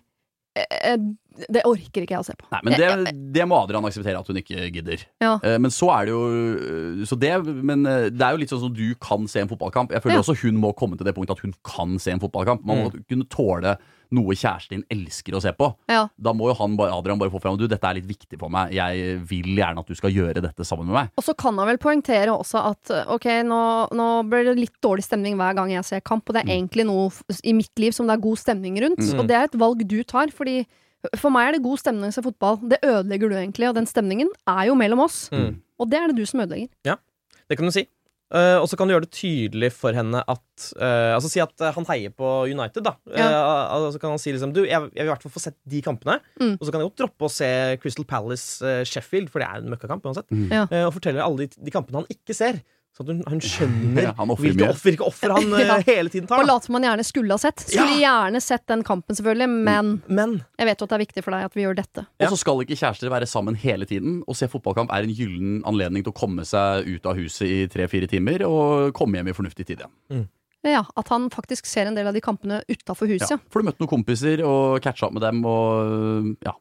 Det orker ikke jeg å se på. Nei, men det, det må Adrian akseptere at hun ikke gidder. Ja. Eh, Men så er det jo eh, så det, Men eh, det er jo litt sånn som du kan se en fotballkamp. Jeg føler Ja. også hun må komme til det punktet at hun kan se en fotballkamp. Man må kunne tåle noe kjæresten din elsker å se på. Ja. Da må jo han, bare- Adrian bare få fram du, dette er litt viktig for meg. Jeg vil gjerne at du skal gjøre dette sammen med meg. Og så kan han vel poengtere også at eh, ok, nå, nå blir det litt dårlig stemning hver gang jeg ser kamp, og det er egentlig noe i mitt liv som det er god stemning rundt. Mm. Og det er et valg du tar, fordi for meg er det god stemning som fotball. Det ødelegger du egentlig, og den stemningen er jo mellom oss. Mm. Og det er det du som ødelegger. Ja, Det kan du si. Eh, og så kan du gjøre det tydelig for henne at uh, Altså Si at eh, han heier på United, da. Ja. Eh, Så kan han si liksom Du, jeg, jeg vil i hvert fall få sett de kampene. Mm. Og så kan jeg godt droppe å se Crystal Palace Sheffield, for det er en møkkakamp uansett. Ja. Eh, og forteller alle de, de kampene han ikke ser. Så at hun, han skjønner Ja, han hvilke, mye. off, hvilke offer han eh, Ja. hele tiden tar. Og later lat som han gjerne skulle ha sett. Skulle gjerne sett den kampen, selvfølgelig, men Men jeg vet jo at det er viktig for deg at vi gjør dette. Ja. Og så skal ikke kjærester være sammen hele tiden. Å se fotballkamp er en gyllen anledning til å komme seg ut av huset i tre-fire timer og komme hjem i fornuftig tid igjen. Ja, At han faktisk ser en del av de kampene utafor huset. Ja. for du møtte noen kompiser og catcha opp med dem og ja.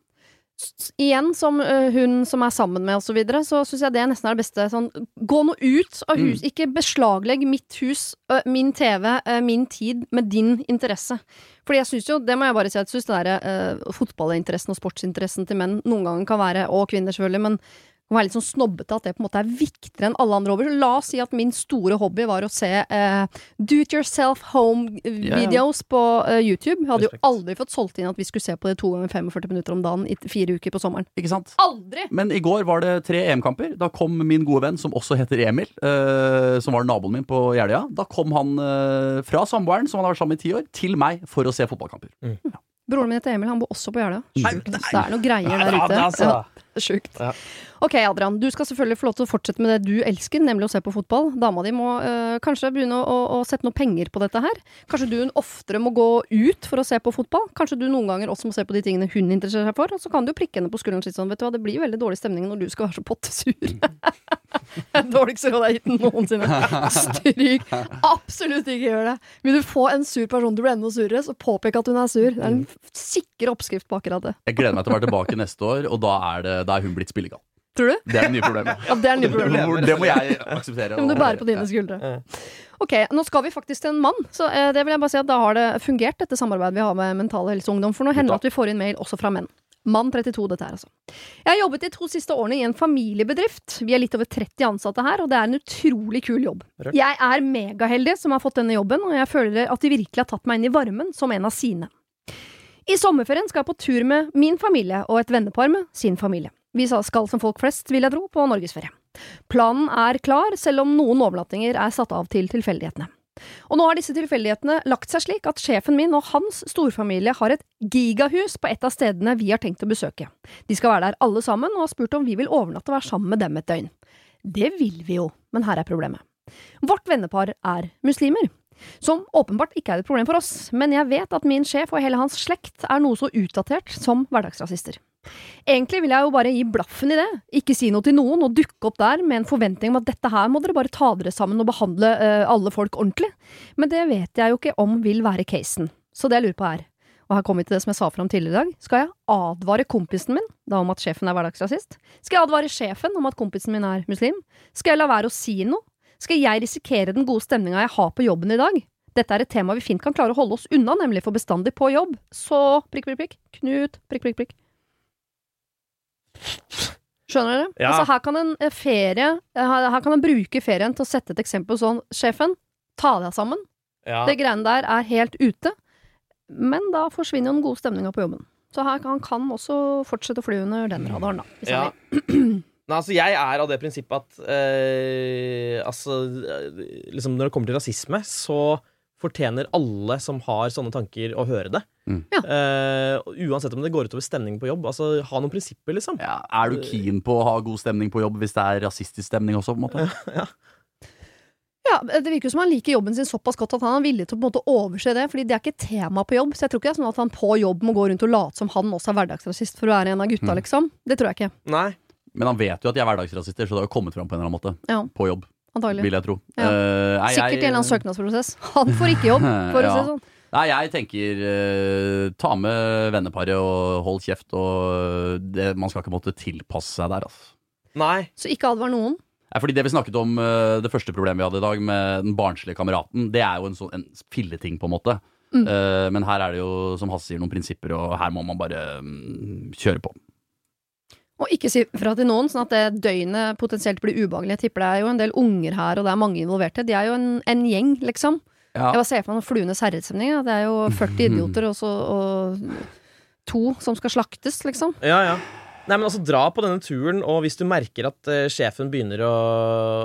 Igjen, som hun som er sammen med, og så videre, så syns jeg det nesten er det beste. Sånn, gå nå ut av hus. Ikke beslaglegg mitt hus, min TV, min tid med din interesse. Fordi jeg syns jo, det må jeg bare si, at jeg syns det derre uh, fotballinteressen og sportsinteressen til menn noen ganger kan være, og kvinner selvfølgelig, men kan være litt sånn snobbete at det på en måte er viktigere enn alle andre hobbyer. La oss si at min store hobby var å se eh, do it yourself home-videos på eh, YouTube. Jeg hadde jo aldri fått solgt inn at vi skulle se på det to ganger 45 minutter om dagen i fire uker på sommeren. Ikke sant? Aldri! Men i går var det tre EM-kamper. Da kom min gode venn, som også heter Emil, eh, som var naboen min på Jeløya. Da kom han eh, fra samboeren, som han har vært sammen med i ti år, til meg for å se fotballkamper. Broren min heter Emil, han bor også på Jeløya. Det er noe greier der Ja, ute. det er altså- Ja, det er Sjukt. Ja. Ok, Adrian. Du skal selvfølgelig få lov til å fortsette med det du elsker, nemlig å se på fotball. Dama di må øh, kanskje begynne å, å, å sette noe penger på dette her. Kanskje du oftere må gå ut for å se på fotball. Kanskje du noen ganger også må se på de tingene hun interesserer seg for. Og så kan du prikke henne på skulderen og si sånn, vet du hva, det blir jo veldig dårlig stemning når du skal være så pottesur. Dårligste råd jeg har gitt noensinne. Stryk. Absolutt ikke gjør det. Vil du få en sur person til å bli enda surere, så påpek at hun er sur. Det er en sikker oppskrift på akkurat det. Jeg gleder meg til å være tilbake neste år, og da er, det, da er hun blitt spillegal. Tror du? Det er det nye problemet. Ja, det er nye problemet. Det må jeg akseptere. Det må du bære på dine skuldre. Ok, nå skal vi faktisk til en mann. Så eh, det vil jeg bare si at da har det fungert, dette samarbeidet vi har med Mental Helse Ungdom. For nå hender det at vi får inn mail også fra menn. Mann 32, dette her, altså. Jeg har jobbet de to siste årene i en familiebedrift. Vi er litt over 30 ansatte her, og det er en utrolig kul jobb. Jeg er megaheldig som har fått denne jobben, og jeg føler at de virkelig har tatt meg inn i varmen som en av sine. I sommerferien skal jeg på tur med min familie og et vennepar med sin familie. Vi skal som folk flest, vil jeg tro, på norgesferie. Planen er klar, selv om noen overnattinger er satt av til tilfeldighetene. Og nå har disse tilfeldighetene lagt seg slik at sjefen min og hans storfamilie har et gigahus på et av stedene vi har tenkt å besøke. De skal være der alle sammen, og har spurt om vi vil overnatte og være sammen med dem et døgn. Det vil vi jo, men her er problemet. Vårt vennepar er muslimer. Som åpenbart ikke er et problem for oss, men jeg vet at min sjef og hele hans slekt er noe så utdatert som hverdagsrasister. Egentlig vil jeg jo bare gi blaffen i det, ikke si noe til noen og dukke opp der med en forventning om at dette her må dere bare ta dere sammen og behandle uh, alle folk ordentlig, men det vet jeg jo ikke om vil være casen. Så det jeg lurer på er, og her kommer vi til det som jeg sa fram tidligere i dag, skal jeg advare kompisen min da om at sjefen er hverdagsrasist? Skal jeg advare sjefen om at kompisen min er muslim? Skal jeg la være å si noe? Skal jeg risikere den gode stemninga jeg har på jobben i dag? Dette er et tema vi fint kan klare å holde oss unna, nemlig for bestandig på jobb. Så prikk, prikk, prikk. Knut, prikk, prikk, prikk. Skjønner dere? Ja. Altså, her kan en eh, ferie eh, Her her kan en bruke ferien til å sette et eksempel sånn Sjefen, ta deg sammen. Ja. Det greiene der er helt ute. Men da forsvinner jo den gode stemninga på jobben. Så her kan han kan også fortsette å fly under den radaren, da. Hvis Ja. han. Nei, altså jeg er av det prinsippet at eh, Altså, eh, liksom når det kommer til rasisme, så fortjener alle som har sånne tanker, å høre det. Mm. Ja. Uh, uansett om det går utover stemningen på jobb. Altså, Ha noen prinsipper, liksom. Ja, er du keen på å ha god stemning på jobb hvis det er rasistisk stemning også? på en måte? Ja, Det virker jo som han liker jobben sin såpass godt at han er villig til å på en måte overse det. Fordi det er ikke tema på jobb. Så jeg tror ikke det er sånn at han på jobb må gå rundt og late som han også er hverdagsrasist for å være en av gutta, Mm. liksom. Det tror jeg ikke. Nei. Men han vet jo at de er hverdagsrasister, så det har jo kommet fram på en eller annen måte. Ja. På jobb, Antagelig. vil jeg tro. Ja. Uh, nei, Sikkert i en eller annen søknadsprosess. Han får ikke jobb, for å si det sånn. Nei, jeg tenker uh, ta med venneparet og hold kjeft, og det, man skal ikke måtte tilpasse seg der, altså. Nei. Så ikke advar noen. Nei, fordi Det vi snakket om, uh, det første problemet vi hadde i dag, med den barnslige kameraten, det er jo en sånn filleting, på en måte. Eh, men her er det jo, som Hasse sier, noen prinsipper, og her må man bare um, kjøre på. Og ikke si fra til noen, sånn at det døgnet potensielt blir ubehagelig. Jeg tipper det er jo en del unger her, og det er mange involverte. De er jo en, en gjeng, liksom. Ja. Jeg bare ser for meg noen Fluenes herrestemning. Ja. Det er jo 40 idioter og, så, og to som skal slaktes, liksom. Ja, ja. Nei, men altså Dra på denne turen, og hvis du merker at uh, sjefen begynner å,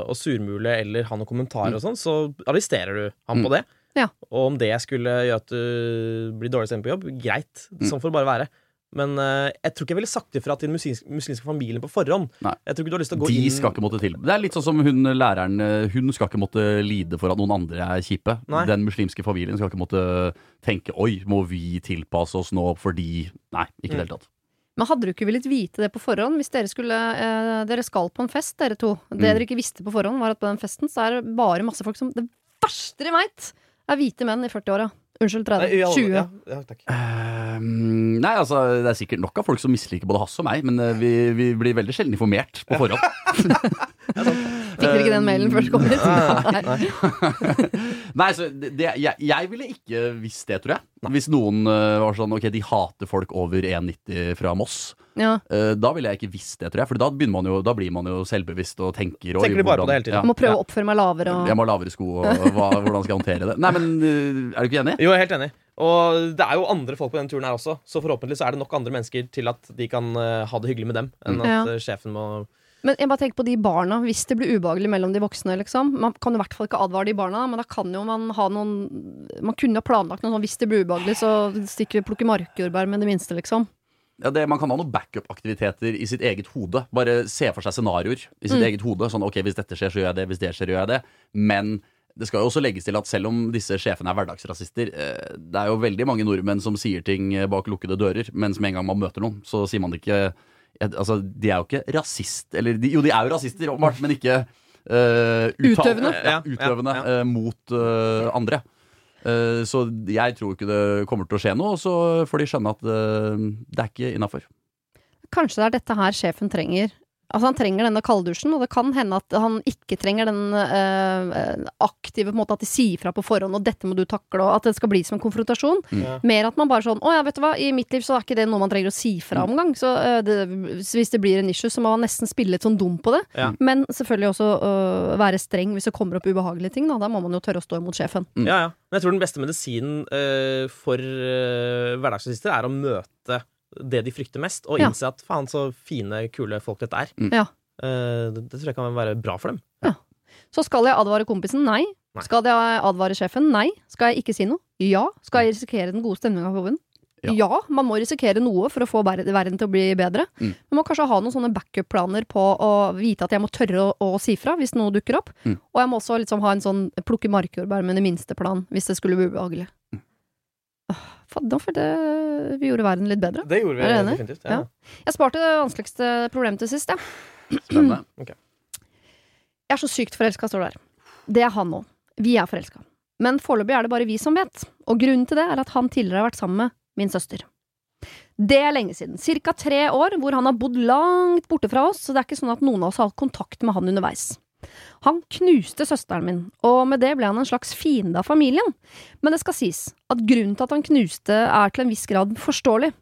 å surmule eller ha noen kommentarer, og sånn, så arresterer du ham på Mm. det. Ja. Og om det skulle gjøre at du blir dårlig stemt på jobb, greit. Sånn får det bare være. Men uh, jeg tror ikke jeg ville sagt ifra til den muslimske, muslimske familien på forhånd. Nei. Jeg tror ikke du har lyst til å gå De inn skal ikke måtte til. Det er litt sånn som hun læreren eh, Hun skal ikke måtte lide for at noen andre er kjipe. Nei. Den muslimske familien skal ikke måtte tenke Oi, må vi tilpasse oss nå fordi Nei, ikke i det hele tatt. Men hadde du ikke villet vite det på forhånd? Hvis dere skulle eh, Dere skal på en fest, dere to. Det Mm. dere ikke visste på forhånd, var at på den festen så er det bare masse folk som Det verste dere veit, er hvite menn i 40-åra. Unnskyld, 30. Nei, ja, 20. Ja, ja, takk. Ehm, nei, altså Det er sikkert nok av folk som misliker både Hasse og meg, men eh, vi, vi blir veldig sjelden informert på forhånd. Fikk dere ikke den mailen før dere kom hit? Nei. Så det, jeg, jeg ville ikke visst det, tror jeg. Hvis noen uh, var sånn Ok, de hater folk over 1,90 fra Moss. Ja. Uh, da ville jeg ikke visst det, tror jeg. For da, man jo, da blir man jo selvbevisst og tenker Og, Tenker du bare på det hele tiden. Ja, må prøve ja. å oppføre meg lavere og Jeg må ha lavere sko, og hva, hvordan skal jeg håndtere det? Nei, men uh, er du ikke enig? Jo, jeg er helt enig. Og det er jo andre folk på den turen her også, så forhåpentlig så er det nok andre mennesker til at de kan uh, ha det hyggelig med dem, enn at Ja. eh, sjefen må Men jeg bare tenker på de barna, hvis det blir ubehagelig mellom de voksne, liksom. Man kan i hvert fall ikke advare de barna, men da kan jo man ha noen Man kunne ha planlagt noe sånn hvis det blir ubehagelig, så stikker vi og plukker markjordbær med det minste, liksom. Ja, det, man kan ha noen backup-aktiviteter i sitt eget hode. Bare se for seg scenarioer i sitt Mm. eget hode. Sånn ok, hvis dette skjer, så gjør jeg det. Hvis det skjer, gjør jeg det. Men det skal jo også legges til at selv om disse sjefene er hverdagsrasister, eh, det er jo veldig mange nordmenn som sier ting bak lukkede dører, mens med en gang man møter noen, så sier man det ikke Altså, de er jo ikke rasist Eller de, jo, de er jo rasister, åpenbart, men ikke uh, Utøvende. Ja, utøvende Ja, ja. Uh, mot uh, andre. Eh, så jeg tror ikke det kommer til å skje noe, og så får de skjønne at eh, det er ikke innafor. Kanskje det er dette her sjefen trenger. Altså Han trenger denne kalddusjen, og det kan hende at han ikke trenger den øh, aktive på en måte At de sier fra på forhånd, og 'dette må du takle', og at det skal bli som en konfrontasjon. Mm. Mer at man bare sånn 'Å ja, vet du hva, i mitt liv så er ikke det noe man trenger å si fra om engang'. Så øh, det, hvis det blir en issue, så må man nesten spille litt sånn dum på det. Ja. Men selvfølgelig også øh, være streng hvis det kommer opp ubehagelige ting. Da, da må man jo tørre å stå imot sjefen. Mm. Ja, ja. Men jeg tror den beste medisinen for hverdagsrasister er å møte det de frykter mest, og Ja. innse at faen, så fine, kule folk dette er. Mm. Ja. Eh, det, det tror jeg kan være bra for dem. Så skal jeg advare kompisen? Nei. Nei. Skal jeg advare sjefen? Nei. Skal jeg ikke si noe? Ja. Skal jeg risikere den gode stemninga på jobben? Ja. Ja. man må risikere noe for å få verden til å bli bedre. Mm. Man må kanskje ha noen sånne backup-planer på å vite at jeg må tørre å, å si fra hvis noe dukker opp. Mm. Og jeg må også liksom ha en sånn plukke markjordbær med det minste plan hvis det skulle bli ubehagelig. Mm. Nå følte vi gjorde verden litt bedre. Det gjorde vi Er du enig? definitivt. Ja. Jeg sparte det vanskeligste problemet til sist, jeg. Spennende. Jeg er så sykt forelska, står det der. Det er han òg. Vi er forelska. Men foreløpig er det bare vi som vet. Og grunnen til det er at han tidligere har vært sammen med min søster. Det er lenge siden. Cirka tre år hvor han har bodd langt borte fra oss, så det er ikke sånn at noen av oss har hatt kontakt med han underveis. Han knuste søsteren min, og med det ble han en slags fiende av familien. Men det skal sies at grunnen til at han knuste er til en viss grad forståelig.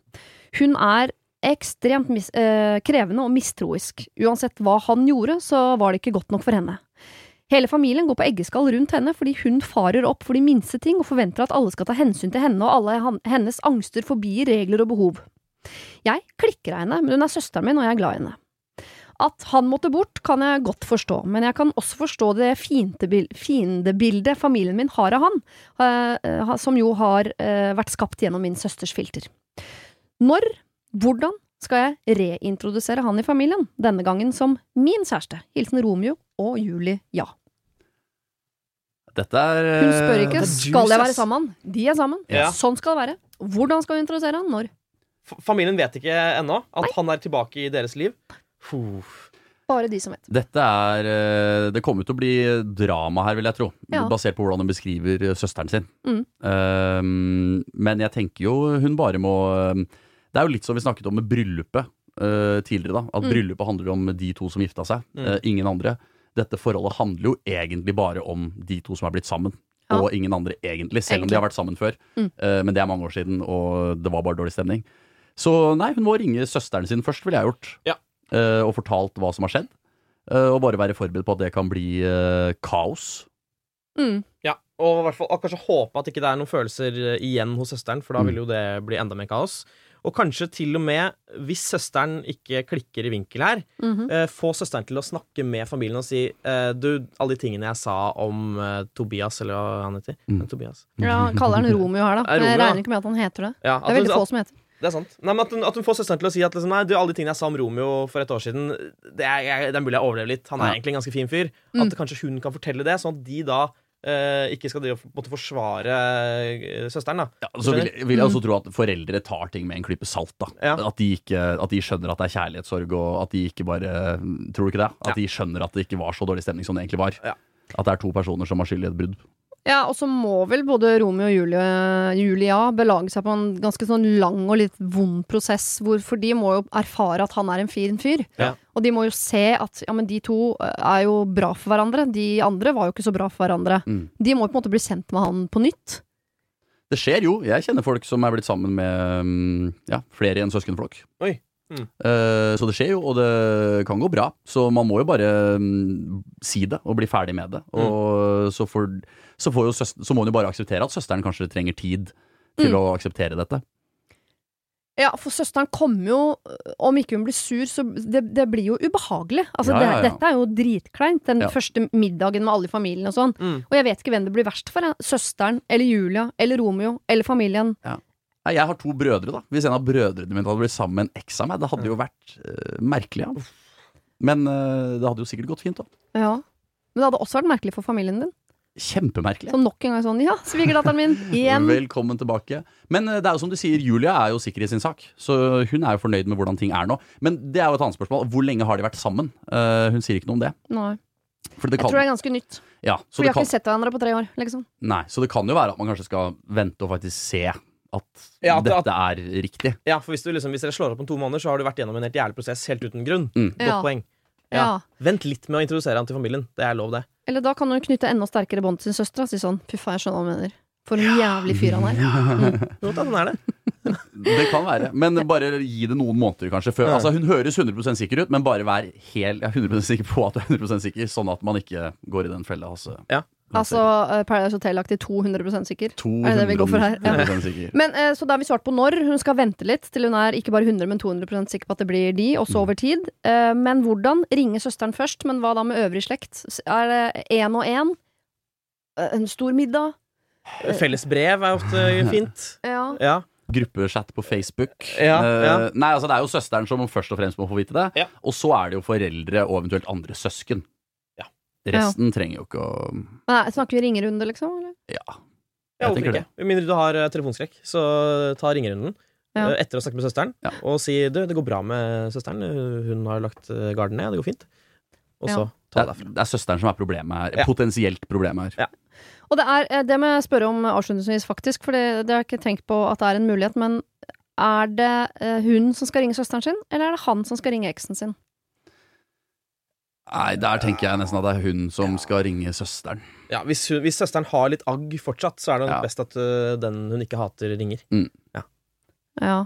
Hun er ekstremt mis øh, krevende og mistroisk. Uansett hva han gjorde, så var det ikke godt nok for henne. Hele familien går på eggeskall rundt henne fordi hun farer opp for de minste ting og forventer at alle skal ta hensyn til henne og alle hennes angster forbi regler og behov. Jeg klikker av henne, men hun er søsteren min, og jeg er glad i henne. At han måtte bort, kan jeg godt forstå, men jeg kan også forstå det fiendebil- fiendebildet familien min har av han, eh, som jo har eh, vært skapt gjennom min søsters filter. Når, hvordan skal jeg reintrodusere han i familien, denne gangen som min kjæreste? Hilsen Romeo og Julie Ja. Dette er Hun spør ikke skal jeg være sammen sammen. De er sammen. Ja. Sånn skal det være. Hvordan skal vi introdusere han? Når? F- Familien vet ikke ennå at han er tilbake i deres liv. Puh. Bare de som vet. Dette er eh, Det kommer til å bli drama her, vil jeg tro. Ja. Basert på hvordan hun beskriver eh, søsteren sin. Mm. Um, men jeg tenker jo hun bare må Det er jo litt som vi snakket om med bryllupet uh, tidligere. da At Mm. bryllupet handler om de to som gifta seg, Mm. uh, ingen andre. Dette forholdet handler jo egentlig bare om de to som er blitt sammen. Ja. Og ingen andre, egentlig, selv om de har vært sammen før. Mm. Eh, men det er mange år siden, og det var bare dårlig stemning. Så nei, hun må ringe søsteren sin først, ville jeg gjort. Ja. Eh, og fortalt hva som har skjedd. Eh, og bare være forberedt på at det kan bli eh, kaos. Mm. Ja, og, hvert fall, kanskje håpe at ikke det er noen følelser igjen hos søsteren, for da Mm. vil jo det bli enda mer kaos. Og kanskje til og med, hvis søsteren ikke klikker i vinkel her, Mhm. eh, få søsteren til å snakke med familien og si eh, Du, alle de tingene jeg sa om eh, Tobias, eller hva han heter Mm. Tobias. Ja, kaller han Romeo her, da. Romeo, jeg regner ikke med at han heter det. Ja, Det er veldig at, få som heter det er sant. Nei, men at, hun, at hun får søsteren til å si at liksom, nei, du, alle de tingene jeg sa om Romeo for et år siden, det er, jeg, det er mulig jeg overlever litt. Han er Ja. egentlig en ganske fin fyr. Mm. At kanskje hun kan fortelle det, sånn at de da eh, ikke skal måtte forsvare eh, søsteren. da Ja, så vil, vil jeg også tro at foreldre tar ting med en klype salt. da Ja. at, de ikke, at de skjønner at det er kjærlighetssorg, og at de ikke bare Tror du ikke det? At Ja. de skjønner at det ikke var så dårlig stemning som det egentlig var. Ja. At det er to personer som har skyld i et brudd. Ja, og så må vel både Romeo og Julie, Julia belage seg på en ganske sånn lang og litt vond prosess, hvor, for de må jo erfare at han er en fin fyr. Ja. Og de må jo se at ja, men de to eh, er jo bra for hverandre. De andre var jo ikke så bra for hverandre. Mm. De må jo på en måte bli sendt med han på nytt. Det skjer jo. Jeg kjenner folk som er blitt sammen med mm, ja, flere i en søskenflokk. Oi. Mm. Eh, så det skjer jo, og det kan gå bra. Så man må jo bare mm, si det og bli ferdig med det. Og så, får, så, får jo søster, så må hun jo bare akseptere at søsteren kanskje trenger tid til Mm. å akseptere dette. Ja, for søsteren kommer jo Om ikke hun blir sur, så det, det blir jo ubehagelig. Altså, Ja, ja, ja. Det, dette er jo dritkleint, den Ja. første middagen med alle i familien og sånn. Mm. Og jeg vet ikke hvem det blir verst for. jeg. Søsteren eller Julia eller Romeo eller familien. Nei, jeg har to brødre, da. Hvis en av brødrene mine hadde blitt sammen med en eks av meg, det hadde jo vært uh, merkelig. Ja. Men uh, det hadde jo sikkert gått fint, da. Ja. Men det hadde også vært merkelig for familien din. Kjempemerkelig. Så nok en gang sånn Ja, svigerdatteren min! Igjen! Velkommen tilbake. Men eh, det er jo som du sier, Julia er jo sikker i sin sak. Så hun er jo fornøyd med hvordan ting er nå. Men det er jo et annet spørsmål. Hvor lenge har de vært sammen? Uh, hun sier ikke noe om det. Nei. Det Jeg tror det er ganske nytt. ja, så For vi har kan, ikke sett hverandre på tre år, liksom. nei, så det kan jo være at man kanskje skal vente og faktisk se at Ja, at- dette er riktig. Ja, for hvis, du liksom, hvis dere slår opp om to måneder, så har du vært gjennom en helt jævlig prosess helt uten grunn. Mm. Godt Ja. poeng. Ja. Vent litt med å introdusere han til familien. Det er lov, det. Eller da kan hun knytte enda sterkere bånd til sin søster og si sånn Fy faen, jeg skjønner hva hun mener. For en jævlig fyr han er. Jo, da, sånn er det. Det kan være. Men bare gi det noen måneder, kanskje. Før. Ja. Altså, hun høres 100 sikker ut, men bare vær helt, ja, 100% sikker på at du er 100 sikker, sånn at man ikke går i den fella. Altså, Ja. Altså uh, Paradise Hotel-aktig 200 sikker. 200 Er det det vi går for her? Ja. Men eh, Så da har vi svart på når. Hun skal vente litt til hun er ikke bare 100, men 200% sikker på at det blir de, Mm. også over tid. Eh, men hvordan? Ringe søsteren først, men hva da med øvrig slekt? Er det én og én? Eh, En stor middag? Felles brev er ofte fint. Ja. Ja. Gruppechat på Facebook. Ja, Eh, ja. Nei, altså Det er jo søsteren som først og fremst må få vite det. Ja. Og så er det jo foreldre og eventuelt andre søsken. Ja. Resten trenger jo ikke å nei, snakker vi ringerunde, liksom? Eller? Ja. Ja, Jeg hvorfor tenker ikke? Med mindre du har eh, telefonskrekk, så ta ringerunden Ja. eh, etter å ha snakket med søsteren Ja. og si du, det går bra med søsteren. Hun har lagt eh, garden ned, det går fint. Og så Ja. ta Det det er, derfra. det er søsteren som er problemet her. Ja. Potensielt problemet her. Og det er det må jeg spørre om avslutningsvis, faktisk, for det, det har jeg ikke tenkt på at det er en mulighet. Men er det hun som skal ringe søsteren sin, eller er det han som skal ringe eksen sin? Nei, Der tenker jeg nesten at det er hun som skal ringe søsteren. Ja, hvis, hun, hvis søsteren har litt agg fortsatt, så er det Ja. best at uh, den hun ikke hater, ringer. Ja. ja.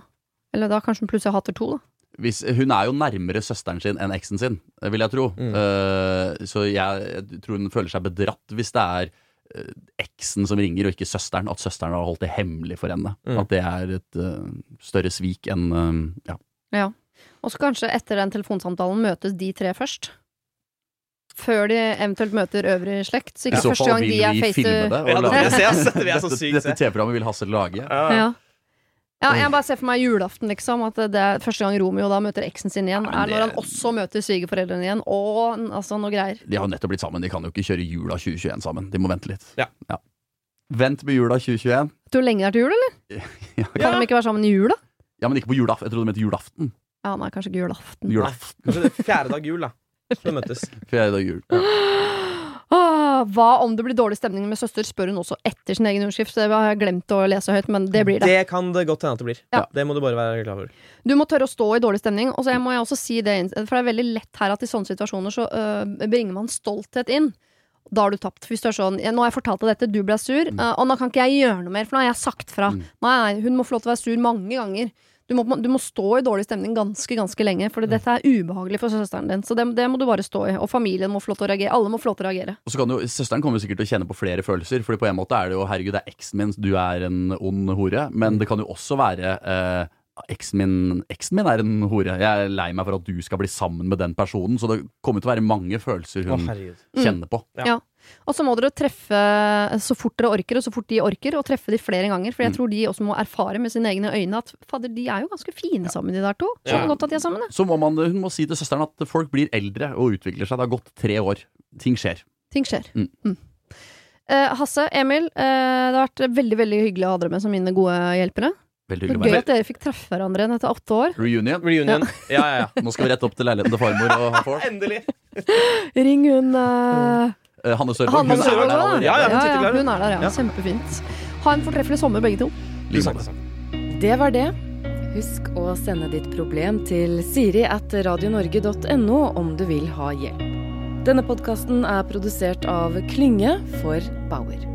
Eller da kanskje hun plutselig hater to, da. Hvis, hun er jo nærmere søsteren sin enn eksen sin, vil jeg tro. Mm. Uh, så jeg, jeg tror hun føler seg bedratt hvis det er uh, eksen som ringer, og ikke søsteren. At søsteren har holdt det hemmelig for henne. Mm. At det er et eh, større svik enn ja. Ja. Og så kanskje etter den telefonsamtalen møtes de tre først. Før de eventuelt møter øvrig slekt. Så ikke så første gang de er vi face to det. Ja, det Dette- Dette TV-programmet vil Hassel lage. ja. ja, jeg bare ser for meg julaften, liksom. At det er første gang Romeo da møter eksen sin igjen, Ja, er når det- han også møter svigerforeldrene igjen. Og altså noe greier. De har jo nettopp blitt sammen, de kan jo ikke kjøre jula 2021 sammen. De må vente litt. Ja. Vent med jula 2021. Vet du hvor lenge det er til jul, eller? Ja, Kan de ikke være sammen i jula? ja men ikke på julaften. Jeg trodde de mente julaften. Ja, nei, kanskje ikke julaften. Julaften. Kanskje det er fjerde dag jul, da. Som møttes. Fredag jul. Ah, hva om det blir dårlig stemning med søster, spør hun også etter sin egen underskrift. Det har jeg glemt å lese høyt, men det blir det. Det kan det godt hende at det blir. Ja. Det må du bare være klar over. Du må tørre å stå i dårlig stemning. Og så må jeg også si det, for det er veldig lett her at i sånne situasjoner så øh, bringer man stolthet inn. Da har du tapt. Hvis du er sånn, Nå har jeg fortalt deg dette, du ble sur, øh, og nå kan ikke jeg gjøre noe mer, for nå har jeg sagt fra. Mm. Nei, hun må få lov til å være sur mange ganger. Du må, du må stå i dårlig stemning ganske ganske lenge, for dette er ubehagelig for søsteren din. Så det, det må du bare stå i. Og familien må få lov til å reagere. Alle må få lov til å reagere. Og så kan jo, Søsteren kommer sikkert til å kjenne på flere følelser. Fordi på en måte er det jo herregud, det er eksen min, du er en ond hore. Men det kan jo også være eh, eksen min, eksen min er en hore. Jeg er lei meg for at du skal bli sammen med den personen. Så det kommer til å være mange følelser Å, hun herregud. kjenner på. Ja. Ja. Og så må dere treffe så fort dere orker, og så fort de orker, og treffe de flere ganger. For jeg Mm. tror de også må erfare med sine egne øyne at fader, de er jo ganske fine sammen, de der to. Ja. Godt at de er sammen. jeg. Så må man, hun må si til søsteren at folk blir eldre og utvikler seg. Det har gått tre år. Ting skjer. Ting skjer. Mm. Mm. Eh, Hasse, Emil, eh, det har vært veldig veldig hyggelig å ha dere med som mine gode hjelpere. Veldig hyggelig gøy at dere fikk treffe hverandre igjen etter åtte år. Reunion. Reunion. Ja, ja, ja. Nå skal vi rette opp til leiligheten til farmor og ha folk. Endelig. Ring hun uh, Hanne Sørvold. Hun er der allerede. Ja, ja, hun sitter hun er der, ja. Ja. Kjempefint. Ha en fortreffelig sommer, begge to. Det var det. Husk å sende ditt problem til siri at radionorge.no om du vil ha hjelp. Denne podkasten er produsert av Klynge for Bauer.